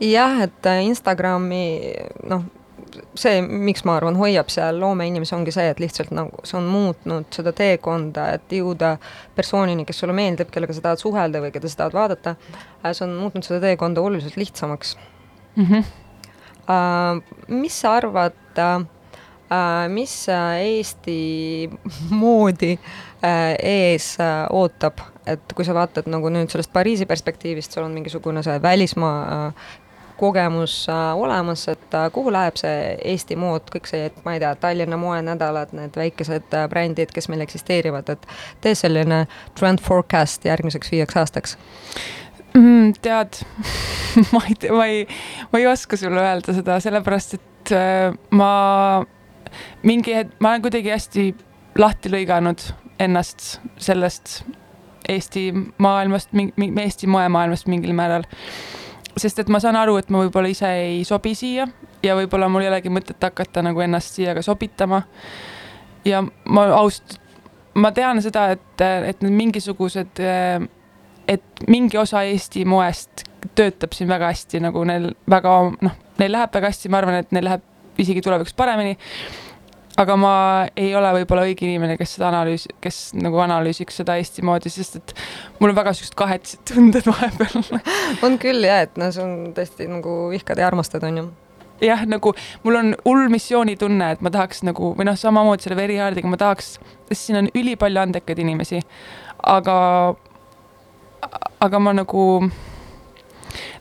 jah, et äh, Instagrami noh, see, miks ma arvan, hoiab seal loomeinimesi, ongi see, et lihtsalt nagu see on muutnud seda teekonda, et jõuda persoonini, kes sulle meeldib, kellega sa tahad suhelda või keda sa tahad vaadata. Äh, see on muutnud seda teekonda oluliselt lihtsamaks mm. -hmm. Uh, mis sa arvad uh,, mis Eesti [LAUGHS] moodi uh, ees ootab et kui sa vaatad nagu nüüd sellest Pariisi perspektiivist, sul on mingisugune see välismaa äh, kogemus äh, olemas, et äh, kuhu läheb see Eesti mood, kõik see, et ma ei tea, Tallinna moenädalad, need väikesed brändid, kes meil eksisteerivad, et tee selline trend forecast järgmiseks viieks aastaks mm,. tead [LAUGHS] ma ei tea, ma ei, ma ei oska sulle öelda seda, sellepärast et ma mingi hetk, ma olen kuidagi hästi lahti lõiganud ennast sellest Eesti maailmast, Eesti moemaailmast mingil määral. sest et ma saan aru, et ma võib-olla ise ei sobi siia ja võib-olla mul ei olegi mõtet hakata nagu ennast siia ka sobitama. ja ma ausalt, ma tean seda, et, et need mingisugused, et mingi osa Eesti moest töötab siin väga hästi, nagu neil väga noh, neil läheb väga hästi, ma arvan, et neil läheb isegi tulevikus paremini aga ma ei ole võib-olla õige inimene, kes seda analüüs, kes nagu analüüsiks seda Eesti moodi, sest et mul on väga siuksed kahetised [LAUGHS] tunded vahepeal. On küll ja, et no see on tõesti nagu vihkad ja armastad, on ju. Jah, nagu mul on hull missioonitunne, et ma tahaks nagu või noh, samamoodi selle verihaardiga ma tahaks, sest siin on ülipalju andekaid inimesi, aga, aga ma nagu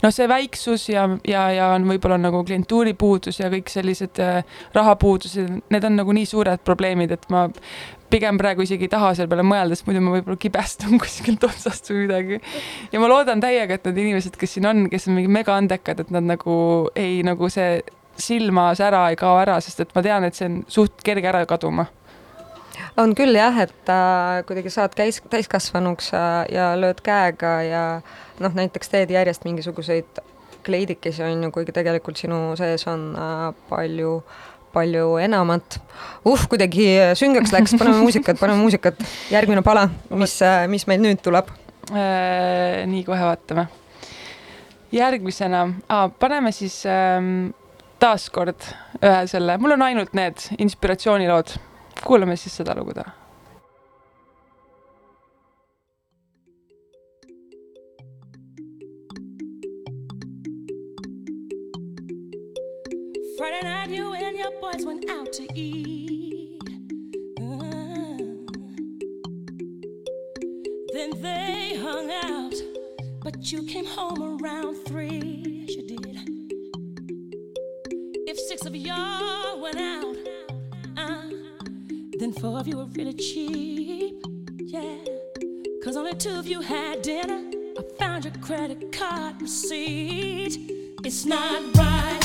noh, see väiksus ja, ja, ja on võib-olla nagu klientuuri puudus ja kõik sellised äh, rahapuudused, need on nagu nii suured probleemid, et ma pigem praegu isegi ei taha selle peale mõelda, sest muidu ma võib-olla kibestun [LAUGHS] kuskilt otsast või midagi. ja ma loodan täiega, et need inimesed, kes siin on, kes on mingi mega andekad, et nad nagu ei, nagu see silma sära ei kao ära, sest et ma tean, et see on suht kerge ära kaduma on küll jah, et äh, kuidagi saad käis, täiskasvanuks äh, ja lööd käega ja noh, näiteks teed järjest mingisuguseid kleidikesi on ju, kuigi tegelikult sinu sees on äh, palju palju enamat. uh, kuidagi süngeks läks, paneme muusikat, paneme muusikat. järgmine pala, mis, äh, mis meil nüüd tuleb äh,? nii, kohe vaatame. järgmisena ah,, paneme siis ähm, taaskord ühe selle, mul on ainult need inspiratsioonilood kuulame siis seda lugu täna. Friday night, you and your boys went out to eat. Uh, then they hung out, but you came home around three. Yes, you did. If six of y'all went out. Then four of you were really cheap, yeah. Cause only two of you had dinner. I found your credit card receipt. It's not right,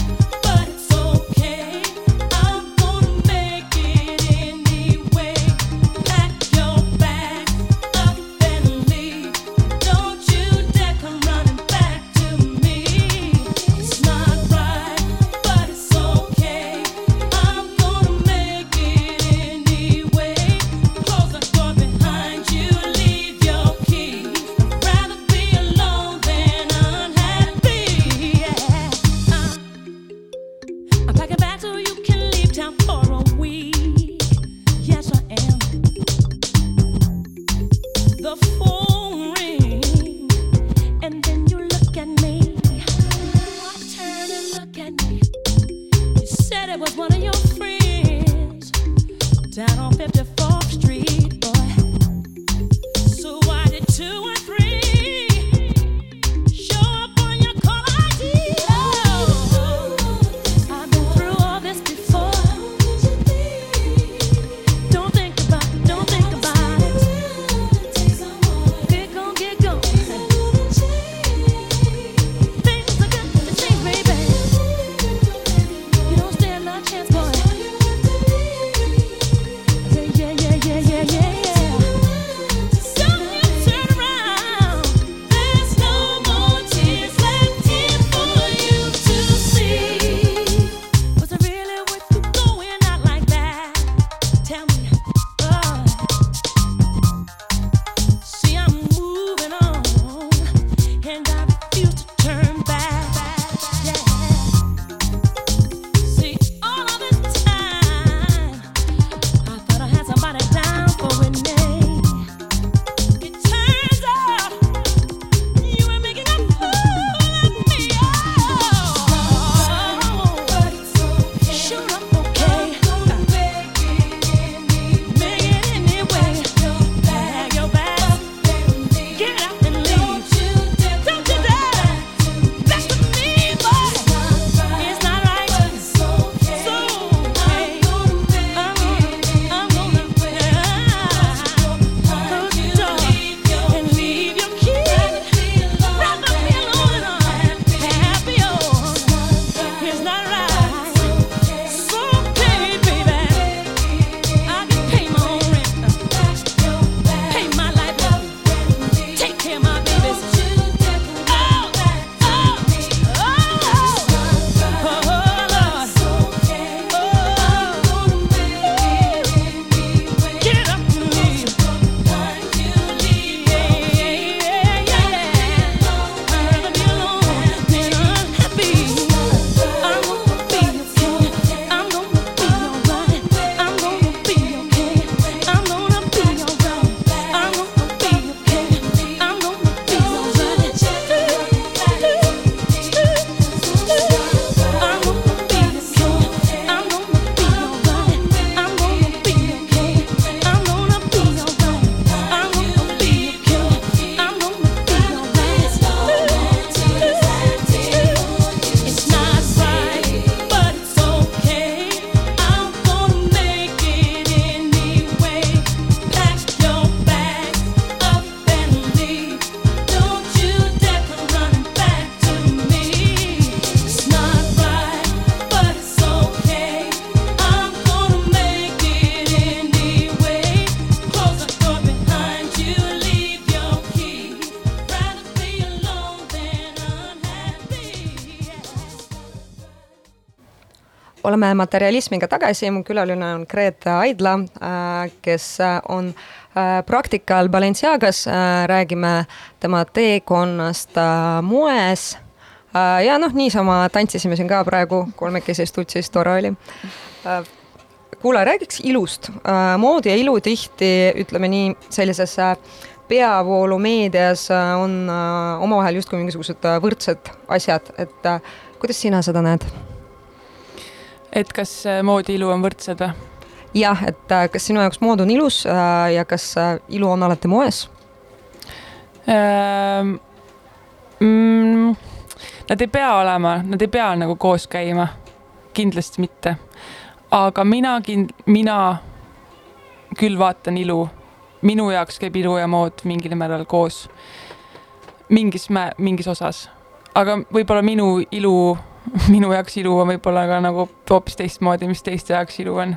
oleme materialismiga tagasi, mu külaline on Grete Aidla, kes on praktikal Balenciagas, räägime tema teekonnast moes. Ja noh, niisama tantsisime siin ka praegu kolmekesi Stutsis, tore oli. Kuule, räägiks ilust. mood ja ilu tihti, ütleme nii, sellises peavoolumeedias on omavahel justkui mingisugused võrdsed asjad, et kuidas sina seda näed? Et kas äh, mood ja ilu on võrdsed või? jah, et äh, kas sinu jaoks mood on ilus äh, ja kas ilu on alati moes ähm,? Mm, nad ei pea olema, nad ei pea nagu koos käima, kindlasti mitte. aga mina kind-, mina küll vaatan ilu, minu jaoks käib ilu ja mood mingil määral koos, mingis mä-, mingis osas aga võib-olla minu ilu, [LAUGHS] minu jaoks ilu on võib-olla ka nagu hoopis teistmoodi, mis teiste jaoks ilu on.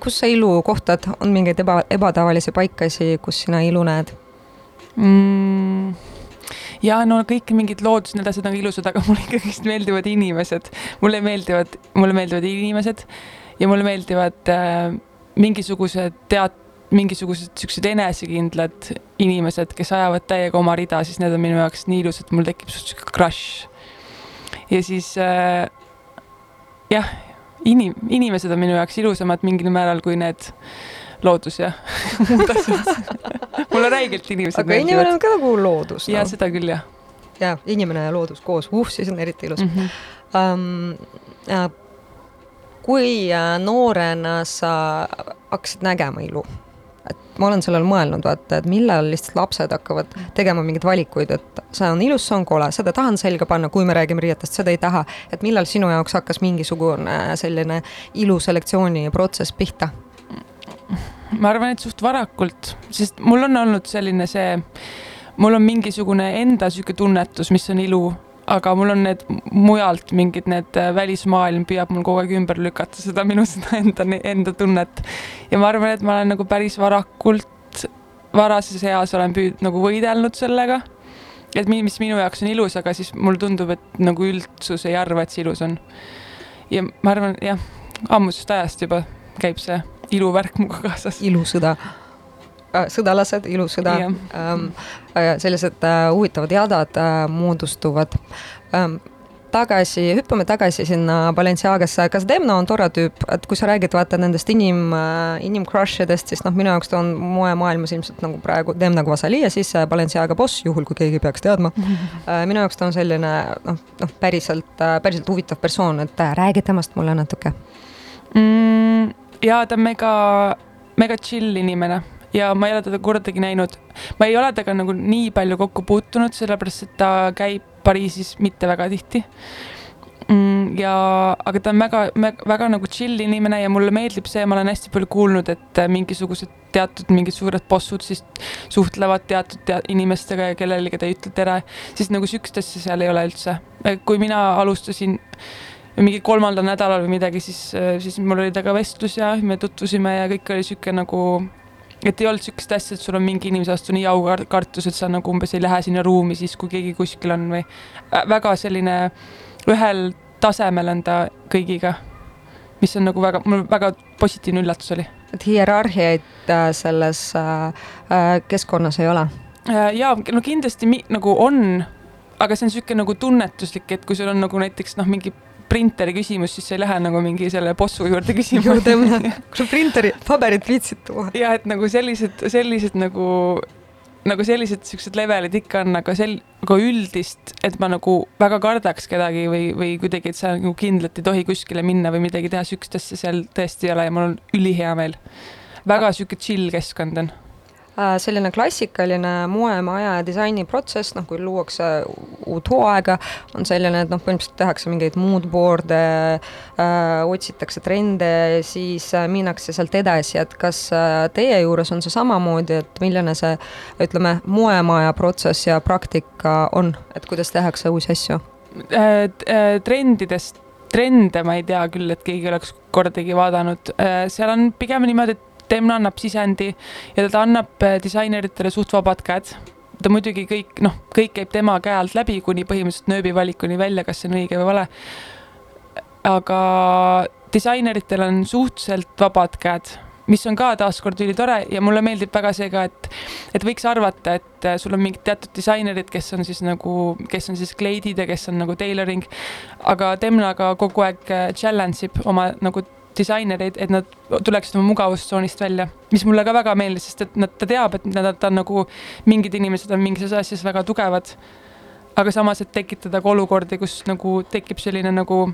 kus sa ilu kohtad, on mingeid eba, ebatavalisi paikasi, kus sina ilu näed mm.? ja no kõik mingid loodus, need asjad on ilusad, aga mulle ikkagist meeldivad inimesed, mulle meeldivad, mulle meeldivad inimesed ja mulle meeldivad äh, mingisugused teat-, mingisugused siuksed enesekindlad inimesed, kes ajavad täiega oma rida, siis need on minu jaoks nii ilusad, mul tekib siuke crush. Ja siis äh, jah, inim-, inimesed on minu jaoks ilusamad mingil määral kui need loodus ja [LAUGHS] muud asjad mulle räigelt inimesed aga meeldivad. inimene on ka nagu loodus no.. ja seda küll jah. ja inimene ja loodus koos, uh, siis on eriti ilus mm. -hmm. Um, äh, kui äh, noorena sa hakkasid nägema ilu ma olen sellele mõelnud, vaata, et millal lihtsalt lapsed hakkavad tegema mingeid valikuid, et see on ilus, see on kole, seda tahan selga panna, kui me räägime riietest, seda ei taha. et millal sinu jaoks hakkas mingisugune selline iluselektsiooni protsess pihta? ma arvan, et suht varakult, sest mul on olnud selline see, mul on mingisugune enda sihuke tunnetus, mis on ilu aga mul on need mujalt mingid need äh, välismaailm püüab mul kogu aeg ümber lükata seda minu [LAUGHS] seda enda, enda tunnet. ja ma arvan, et ma olen nagu päris varakult, varases eas olen püüd-, nagu võidelnud sellega. et mis minu jaoks on ilus, aga siis mulle tundub, et nagu üldsus ei arva, et see ilus on. ja ma arvan, jah, ammusest ajast juba käib see iluvärk minuga kaasas. ilusõda sõdalased, ilusõda ähm, äh, sellised äh, huvitavad jadad äh, moodustuvad ähm,. tagasi, hüppame tagasi sinna Balenciagasse, kas Demna on tore tüüp, et kui sa räägid vaata nendest inim äh,, inimcrush idest, siis noh, minu jaoks ta on moemaailmas ilmselt nagu praegu Demna Kvasali ja siis Balenciaga boss, juhul kui keegi peaks teadma [LAUGHS] äh,. minu jaoks ta on selline noh, noh, päriselt äh,, päriselt huvitav persoon, et äh, räägi temast mulle natuke mm,. ja ta on mega, mega chill inimene ja ma ei ole teda kordagi näinud. ma ei ole temaga nagu nii palju kokku puutunud, sellepärast et ta käib Pariisis mitte väga tihti mm,. ja, aga ta on väga, väga nagu chill inimene ja mulle meeldib see, ma olen hästi palju kuulnud, et mingisugused teatud mingid suured bossud siis suhtlevad teatud tea inimestega ja kellelegi ta ei ütle tere, siis nagu sihukest asja seal ei ole üldse. kui mina alustasin mingi kolmandal nädalal või midagi, siis, siis mul oli temaga vestlus ja me tutvusime ja kõik oli sihuke nagu et ei olnud sihukest asja, et sul on mingi inimese vastu nii aukartus, et sa nagu umbes ei lähe sinna ruumi siis, kui keegi kuskil on või väga selline ühel tasemel on ta kõigiga, mis on nagu väga, mul väga positiivne üllatus oli. et hierarhiaid äh, selles äh, äh, keskkonnas ei ole? ja no kindlasti nagu on, aga see on niisugune nagu tunnetuslik, et kui sul on nagu näiteks noh, mingi printeri küsimus, siis sa ei lähe nagu mingi selle bossu juurde küsima. juurde minna, [LAUGHS] kui sa printeri, paberit viitsid tuua. ja et nagu sellised, sellised nagu, nagu sellised siuksed levelid ikka on, aga sel-, aga üldist, et ma nagu väga kardaks kedagi või, või kuidagi, et sa nagu kindlalt ei tohi kuskile minna või midagi teha, siukest asja seal tõesti ei ole ja mul on ülihea meel. väga sihuke chill keskkond on selline klassikaline moemaja ja disainiprotsess, noh, kui luuakse uut hooaega, on selline, et noh, põhimõtteliselt tehakse mingeid moodboard'e äh,, otsitakse trende, siis äh, minnakse sealt edasi, et kas äh, teie juures on see samamoodi, et milline see, ütleme, moemaja protsess ja praktika on, et kuidas tehakse uusi asju äh,? äh trendidest trende ma ei tea küll, et keegi oleks kordagi vaadanud, seal on pigem niimoodi, et Demna annab sisendi ja ta annab äh, disaineritele suht vabad käed. ta muidugi kõik, noh, kõik käib tema käe alt läbi kuni põhimõtteliselt nööbivalikuni välja, kas see on õige või vale. aga disaineritel on suhteliselt vabad käed mis on ka taaskord ülitore ja mulle meeldib väga see ka, et, et võiks arvata, et äh, sul on mingid teatud disainerid, kes on siis nagu, kes on siis kleidid ja kes on nagu tailoring. aga Demna ka kogu aeg äh, challenge ib oma nagu disainereid, et nad tuleksid oma mugavustsoonist välja, mis mulle ka väga meeldis, sest et nad, ta teab, et nad, ta on nagu, mingid inimesed on mingis asjas väga tugevad. aga samas, et tekitada ka olukordi, kus nagu tekib selline nagu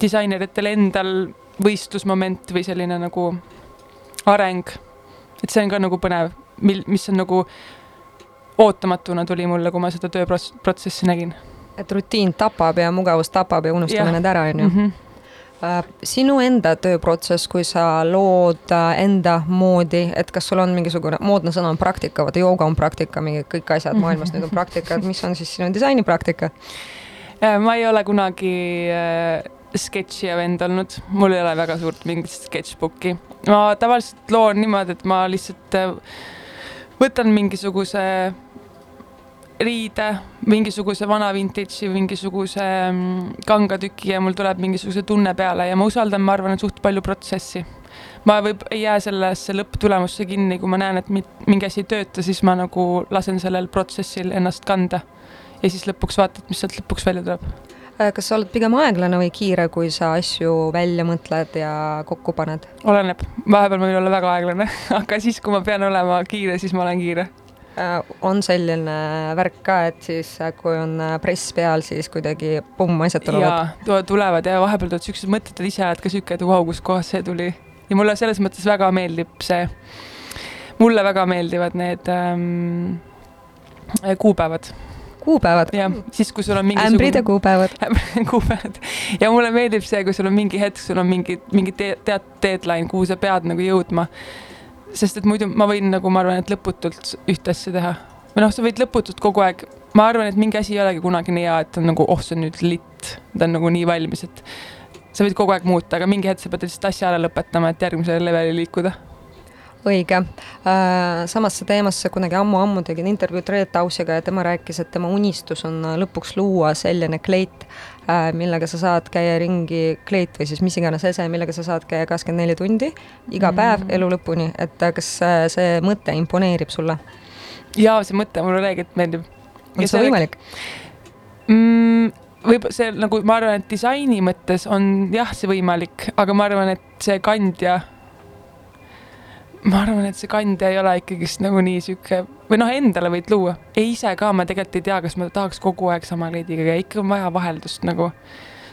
disaineritel endal võistlusmoment või selline nagu areng. et see on ka nagu põnev, mil, mis on nagu ootamatuna tuli mulle, kui ma seda tööprotsessi nägin. et rutiin tapab ja mugavus tapab ja unustame need ära, on ju Mhm. Sinu enda tööprotsess, kui sa lood äh, enda moodi, et kas sul on mingisugune, moodne sõna on praktika, vaata jooga on praktika, mingi kõik asjad maailmas nüüd on [LAUGHS] praktika, et mis on siis sinu disainipraktika? Äh, ma ei ole kunagi äh, sketši vend olnud, mul ei ole väga suurt mingit sketšbooki. ma tavaliselt loon niimoodi, et ma lihtsalt võtan mingisuguse riide, mingisuguse vana vintage'i, mingisuguse mm, kangatüki ja mul tuleb mingisuguse tunne peale ja ma usaldan, ma arvan, et suht palju protsessi. ma võib, ei jää sellesse lõpptulemusse kinni, kui ma näen, et mingi asi ei tööta, siis ma nagu lasen sellel protsessil ennast kanda. ja siis lõpuks vaatad, mis sealt lõpuks välja tuleb. Äh, kas sa oled pigem aeglane või kiire, kui sa asju välja mõtled ja kokku paned? oleneb, vahepeal ma võin olla väga aeglane, [LAUGHS] aga siis, kui ma pean olema kiire, siis ma olen kiire. Äh, on selline värk ka, et siis äh, kui on äh, press peal, siis kuidagi pumm, asjad tulevad? ja tulevad ja vahepeal tulevad siuksed mõtted, et ise oled ka siuke, et vau, kustkohast see tuli. ja mulle selles mõttes väga meeldib see, mulle väga meeldivad need ähm, kuupäevad kuupäevad? jah, siis kui sul on mingisugune... ämbrid ja kuupäevad [LAUGHS] kuupäevad ja mulle meeldib see, kui sul on mingi hetk, sul on mingi, mingi te tead deadline, kuhu sa pead nagu jõudma. Sest et muidu ma võin nagu, ma arvan, et lõputult ühte asja teha. või noh, sa võid lõputult kogu aeg, ma arvan, et mingi asi ei olegi kunagi nii hea, et on nagu, oh, see on nüüd litt, ta on nagu nii valmis, et sa võid kogu aeg muuta, aga mingi hetk sa pead lihtsalt asja ära lõpetama, et järgmisele levelile liikuda õige äh,. samasse teemasse kunagi ammu-ammu tegin intervjuud Reet Ausiga ja tema rääkis, et tema unistus on lõpuks luua selline kleit millega sa saad käia ringi, kleit või siis mis iganes ese, millega sa saad käia kakskümmend neli tundi iga Mhm. päev elu lõpuni, et äh, kas äh, see mõte imponeerib sulle? ja see mõte mulle reeglilt meeldib. on see võimalik? mm,? võib see nagu ma arvan, et disaini mõttes on jah, see võimalik, aga ma arvan, et see kandja. ma arvan, et see kandja ei ole ikkagist nagu nii sihuke või noh, endale võid luua. ei ise ka ma tegelikult ei tea, kas ma tahaks kogu aeg sama kleidiga käia, ikka on vaja vaheldust nagu.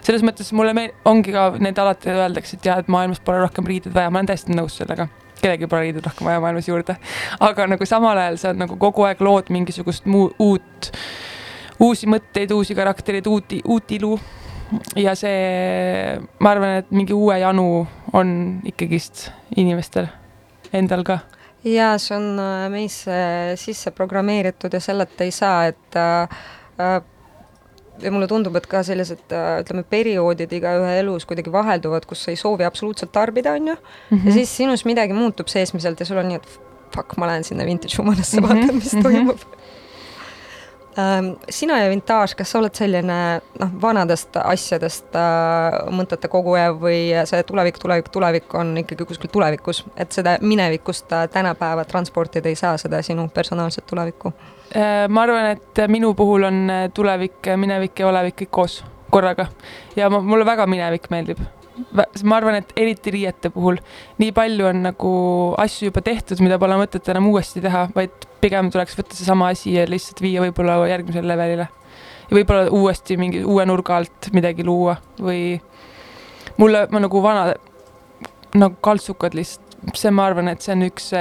selles mõttes mulle meel- ongi ka need alati öeldakse, et jah, et maailmas pole rohkem riideid vaja, ma olen täiesti nõus sellega kellelgi pole riideid rohkem vaja maailmas juurde. aga nagu samal ajal sa nagu kogu aeg lood mingisugust muu, uut uusi mõtteid, uusi karaktereid, uut, uut ilu. ja see, ma arvan, et mingi uue janu on ikkagist inimestel endal ka. Ja see on äh, meisse sisse programmeeritud ja selleta ei saa, et äh, ja mulle tundub, et ka sellised äh, ütleme, perioodid igaühe elus kuidagi vahelduvad, kus sa ei soovi absoluutselt tarbida, on ju, Mhm. ja siis sinus midagi muutub seesmiselt ja sul on nii, et fuck, ma lähen sinna vintage woman'isse Mhm, vaatan, mis mhm. toimub ähm, sina ja Vintage, kas sa oled selline noh, vanadest asjadest äh, mõtete koguja või see tulevik, tulevik, tulevik on ikkagi kuskil tulevikus, et seda minevikust äh, tänapäeva transportida ei saa, seda sinu personaalset tulevikku? Äh, ma arvan, et minu puhul on tulevik, minevik ja olevik kõik koos korraga ja mulle väga minevik meeldib. Ma arvan, et eriti riiete puhul nii palju on nagu asju juba tehtud, mida pole mõtet enam uuesti teha, vaid pigem tuleks võtta seesama asi ja lihtsalt viia võib-olla järgmisele levelile. ja võib-olla uuesti mingi uue nurga alt midagi luua või mulle, ma nagu vana, nagu kaltsukad lihtsalt, see, ma arvan, et see on üks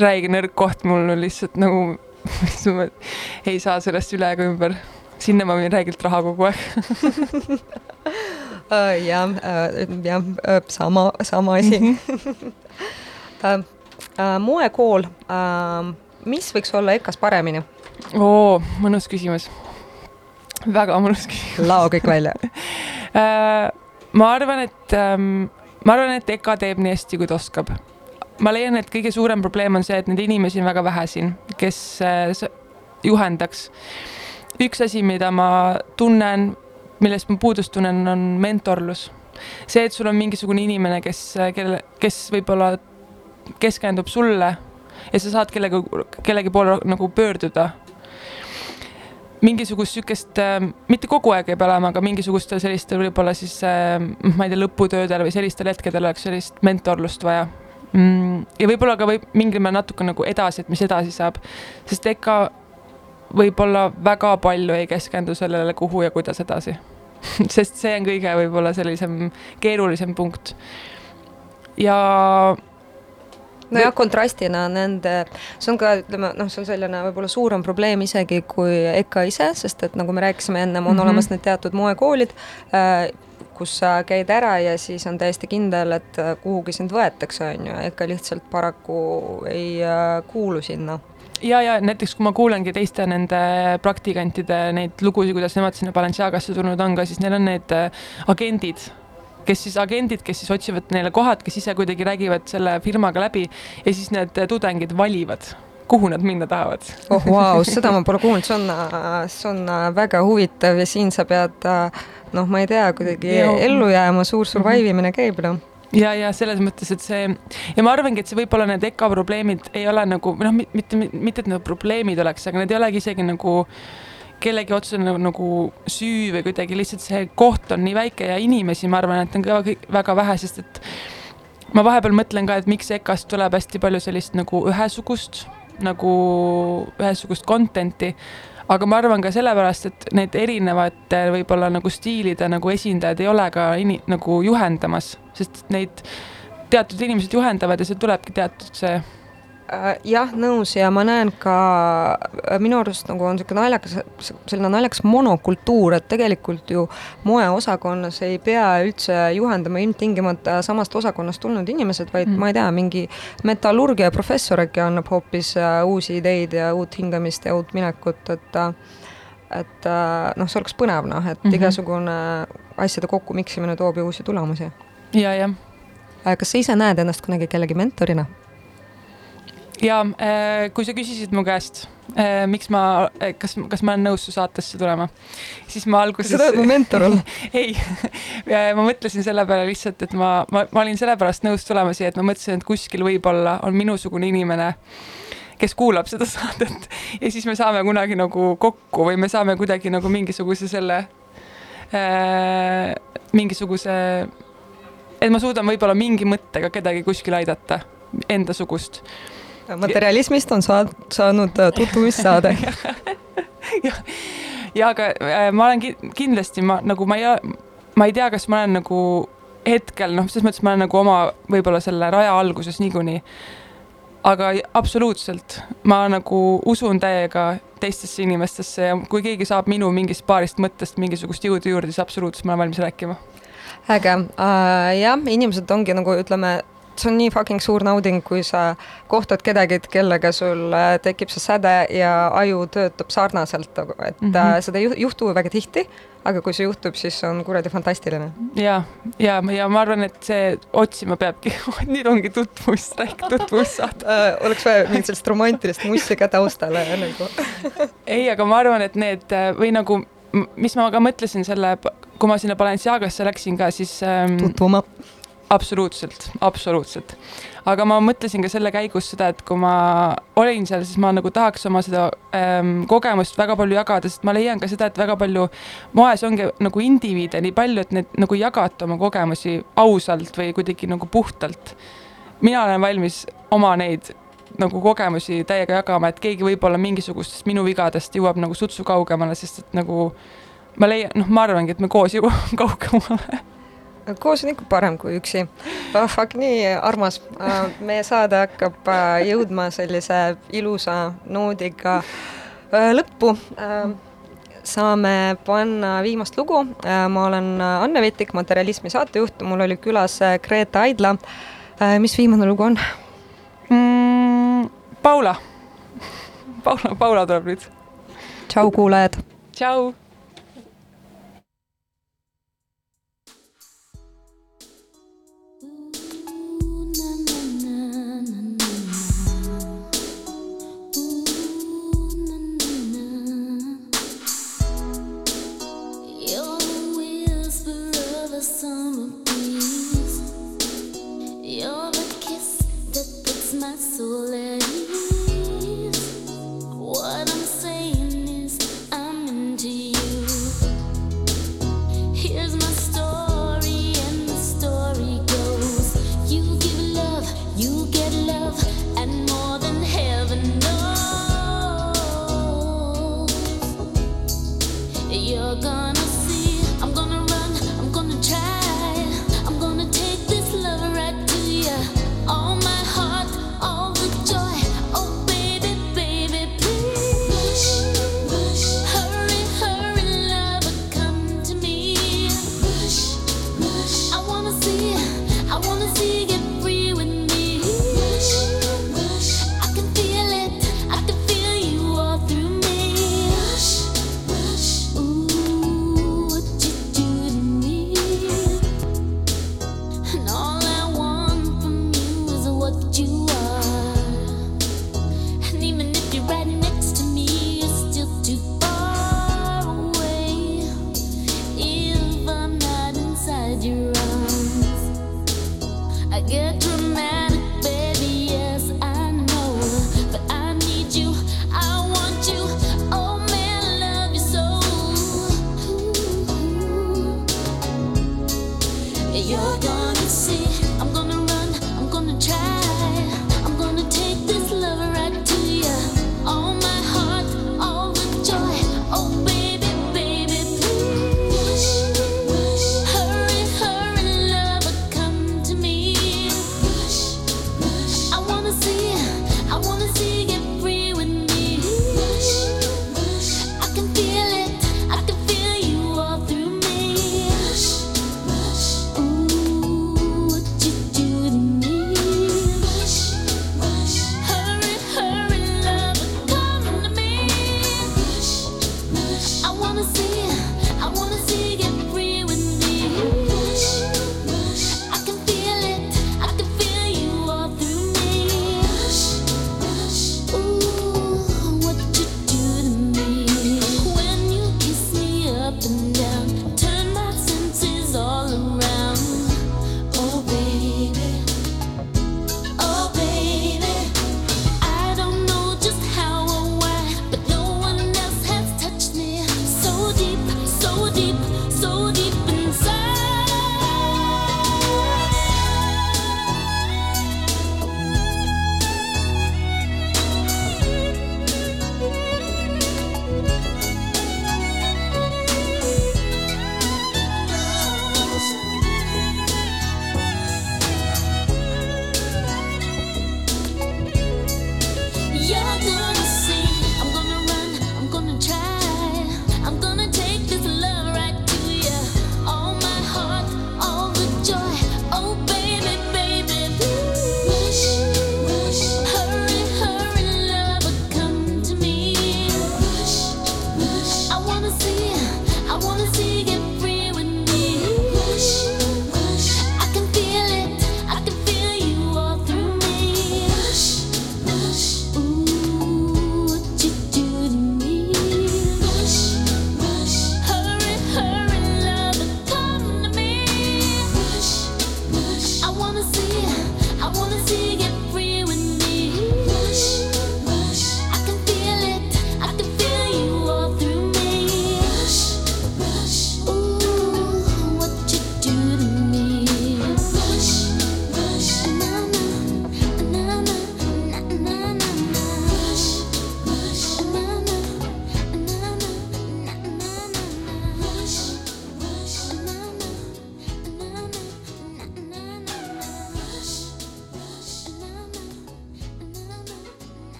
räige nõrk koht mul lihtsalt nagu [LAUGHS] ei saa sellest üle ega ümber. sinna ma võin räigelt raha kogu aeg. [LAUGHS] jah uh,, jah uh,, sama, sama asi uh, [LAUGHS] uh, moekool uh,, mis võiks olla EKA-s paremini? oo, mõnus küsimus. väga mõnus küsimus. lao kõik välja [LAUGHS] ma arvan, et um, ma arvan, et EKA teeb nii hästi, kui ta oskab. ma leian, et kõige suurem probleem on see, et neid inimesi on väga vähe siin, kes uh, juhendaks. üks asi, mida ma tunnen, millest ma puudust tunnen, on mentorlus. See, et sul on mingisugune inimene, kes, kelle, kes võib-olla keskendub sulle ja sa saad kellega, kellegi poole nagu pöörduda. Mingisugust sihukest äh,, mitte kogu aeg ei pea olema, aga mingisugustel sellistel võib-olla siis äh, ma ei tea, lõputöödel või sellistel hetkedel oleks sellist mentorlust vaja. Mm,. ja võib-olla ka võib mingil määral natuke nagu edasi, et mis edasi saab, sest ega võib-olla väga palju ei keskendu sellele, kuhu ja kuidas edasi [LAUGHS] sest see on kõige võib-olla sellisem keerulisem punkt. ja nojah, kontrastina nende, see on ka, ütleme noh, see on selline võib-olla suurem probleem isegi kui EKA ise, sest et nagu me rääkisime ennem, on mm -hmm. olemas need teatud moekoolid äh,, kus sa käid ära ja siis on täiesti kindel, et äh, kuhugi sind võetakse, on ju, EKA lihtsalt paraku ei äh, kuulu sinna ja, ja näiteks kui ma kuulengi teiste nende praktikantide neid lugusid, kuidas nemad sinna Balenciagasse tulnud on ka, siis neil on need äh, agendid kes siis agendid, kes siis otsivad neile kohad, kes ise kuidagi räägivad selle firmaga läbi ja siis need tudengid valivad kuhu nad minna tahavad. oh vau, seda ma pole kuulnud, see on, see on väga huvitav ja siin sa pead noh, ma ei tea, kuidagi ellu jääma suur,, suur-suur mhm. vaivimine käib noh ja, ja selles mõttes, et see ja ma arvangi, et see võib-olla need EKA probleemid ei ole nagu noh, mitte, mitte et need probleemid oleks, aga need ei olegi isegi nagu kellegi otsene nagu, nagu süü või kuidagi lihtsalt see koht on nii väike ja inimesi, ma arvan, et on ka väga vähe, sest et ma vahepeal mõtlen ka, et miks EKA-st tuleb hästi palju sellist nagu ühesugust, nagu ühesugust content'i, aga ma arvan ka sellepärast, et need erinevate võib-olla nagu stiilide nagu esindajad ei ole ka ini, nagu juhendamas, sest neid teatud inimesed juhendavad ja see tulebki teatud see jah, nõus ja ma näen ka, äh, minu arust nagu on niisugune naljakas, selline naljakas monokultuur, et tegelikult ju moeosakonnas ei pea üldse juhendama ilmtingimata samast osakonnast tulnud inimesed, vaid mm. ma ei tea, mingi metallurgia professor äkki annab hoopis äh, uusi ideid ja uut hingamist ja uut minekut, et et noh, see oleks põnev noh, et mm -hmm. igasugune asjade kokku miksimine toob ju uusi tulemusi. ja, jah. kas sa ise näed ennast kunagi kellegi mentorina? Ja äh, kui sa küsisid mu käest, äh, miks ma, äh, kas, kas ma olen nõus su saatesse tulema, siis ma alguses. sa tahad mu mentor olla [LAUGHS] ei [LAUGHS] ma mõtlesin selle peale lihtsalt, et ma, ma, ma olin sellepärast nõus tulema siia, et ma mõtlesin, et kuskil võib-olla on minusugune inimene, kes kuulab seda saadet [LAUGHS] ja siis me saame kunagi nagu kokku või me saame kuidagi nagu mingisuguse selle äh,, mingisuguse, et ma suudan võib-olla mingi mõttega kedagi kuskil aidata endasugust materialismist on saad, saanud äh, tutvumissaade [LAUGHS] ja, ja aga äh, ma olen kindlasti ma nagu ma ei, ma ei tea, kas ma olen nagu hetkel noh, selles mõttes ma olen nagu oma võib-olla selle raja alguses niikuinii. aga absoluutselt, ma nagu usun täiega teistesse inimestesse ja kui keegi saab minu mingist paarist mõttest mingisugust jõudu juurde, siis absoluutselt ma olen valmis rääkima. Äge. Uh,, jah, inimesed ongi nagu ütleme see on nii fucking suur nauding, kui sa kohtad kedagi, kellega sul äh, tekib see säde ja aju töötab sarnaselt, et mm -hmm. seda ei juhtu väga tihti, aga kui see juhtub, siis on kuradi fantastiline. ja, ja, ja ma arvan, et see otsima peabki [LAUGHS] nüüd ongi tutvus, rääk tutvussaade uh, oleks vaja mingit sellist romantilist mussi ka taustale nagu [LAUGHS] ei, aga ma arvan, et need või nagu, mis ma ka mõtlesin selle, kui ma sinna Balenciagasse läksin ka, siis ähm, tutvuma absoluutselt, absoluutselt. aga ma mõtlesin ka selle käigus seda, et kui ma olin seal, siis ma nagu tahaks oma seda ähm, kogemust väga palju jagada, sest ma leian ka seda, et väga palju moes ongi nagu indiviide nii palju, et need nagu jagate oma kogemusi ausalt või kuidagi nagu puhtalt. mina olen valmis oma neid nagu kogemusi täiega jagama, et keegi võib-olla mingisugustest minu vigadest jõuab nagu sutsu kaugemale, sest et nagu ma leian, noh, ma arvangi, et me koos jõuame [LAUGHS] kaugemale koos on ikka parem kui üksi. fuck, nii armas. Äh, meie saade hakkab äh, jõudma sellise ilusa noodiga äh, lõppu. saame panna viimast lugu. ma olen Anne Vetik, Materialismi saatejuht, mul oli külas Grete Aidla. mis viimane lugu on mm,? Paula. Paula, Paula tuleb nüüd. tšau, kuulajad. tšau my soul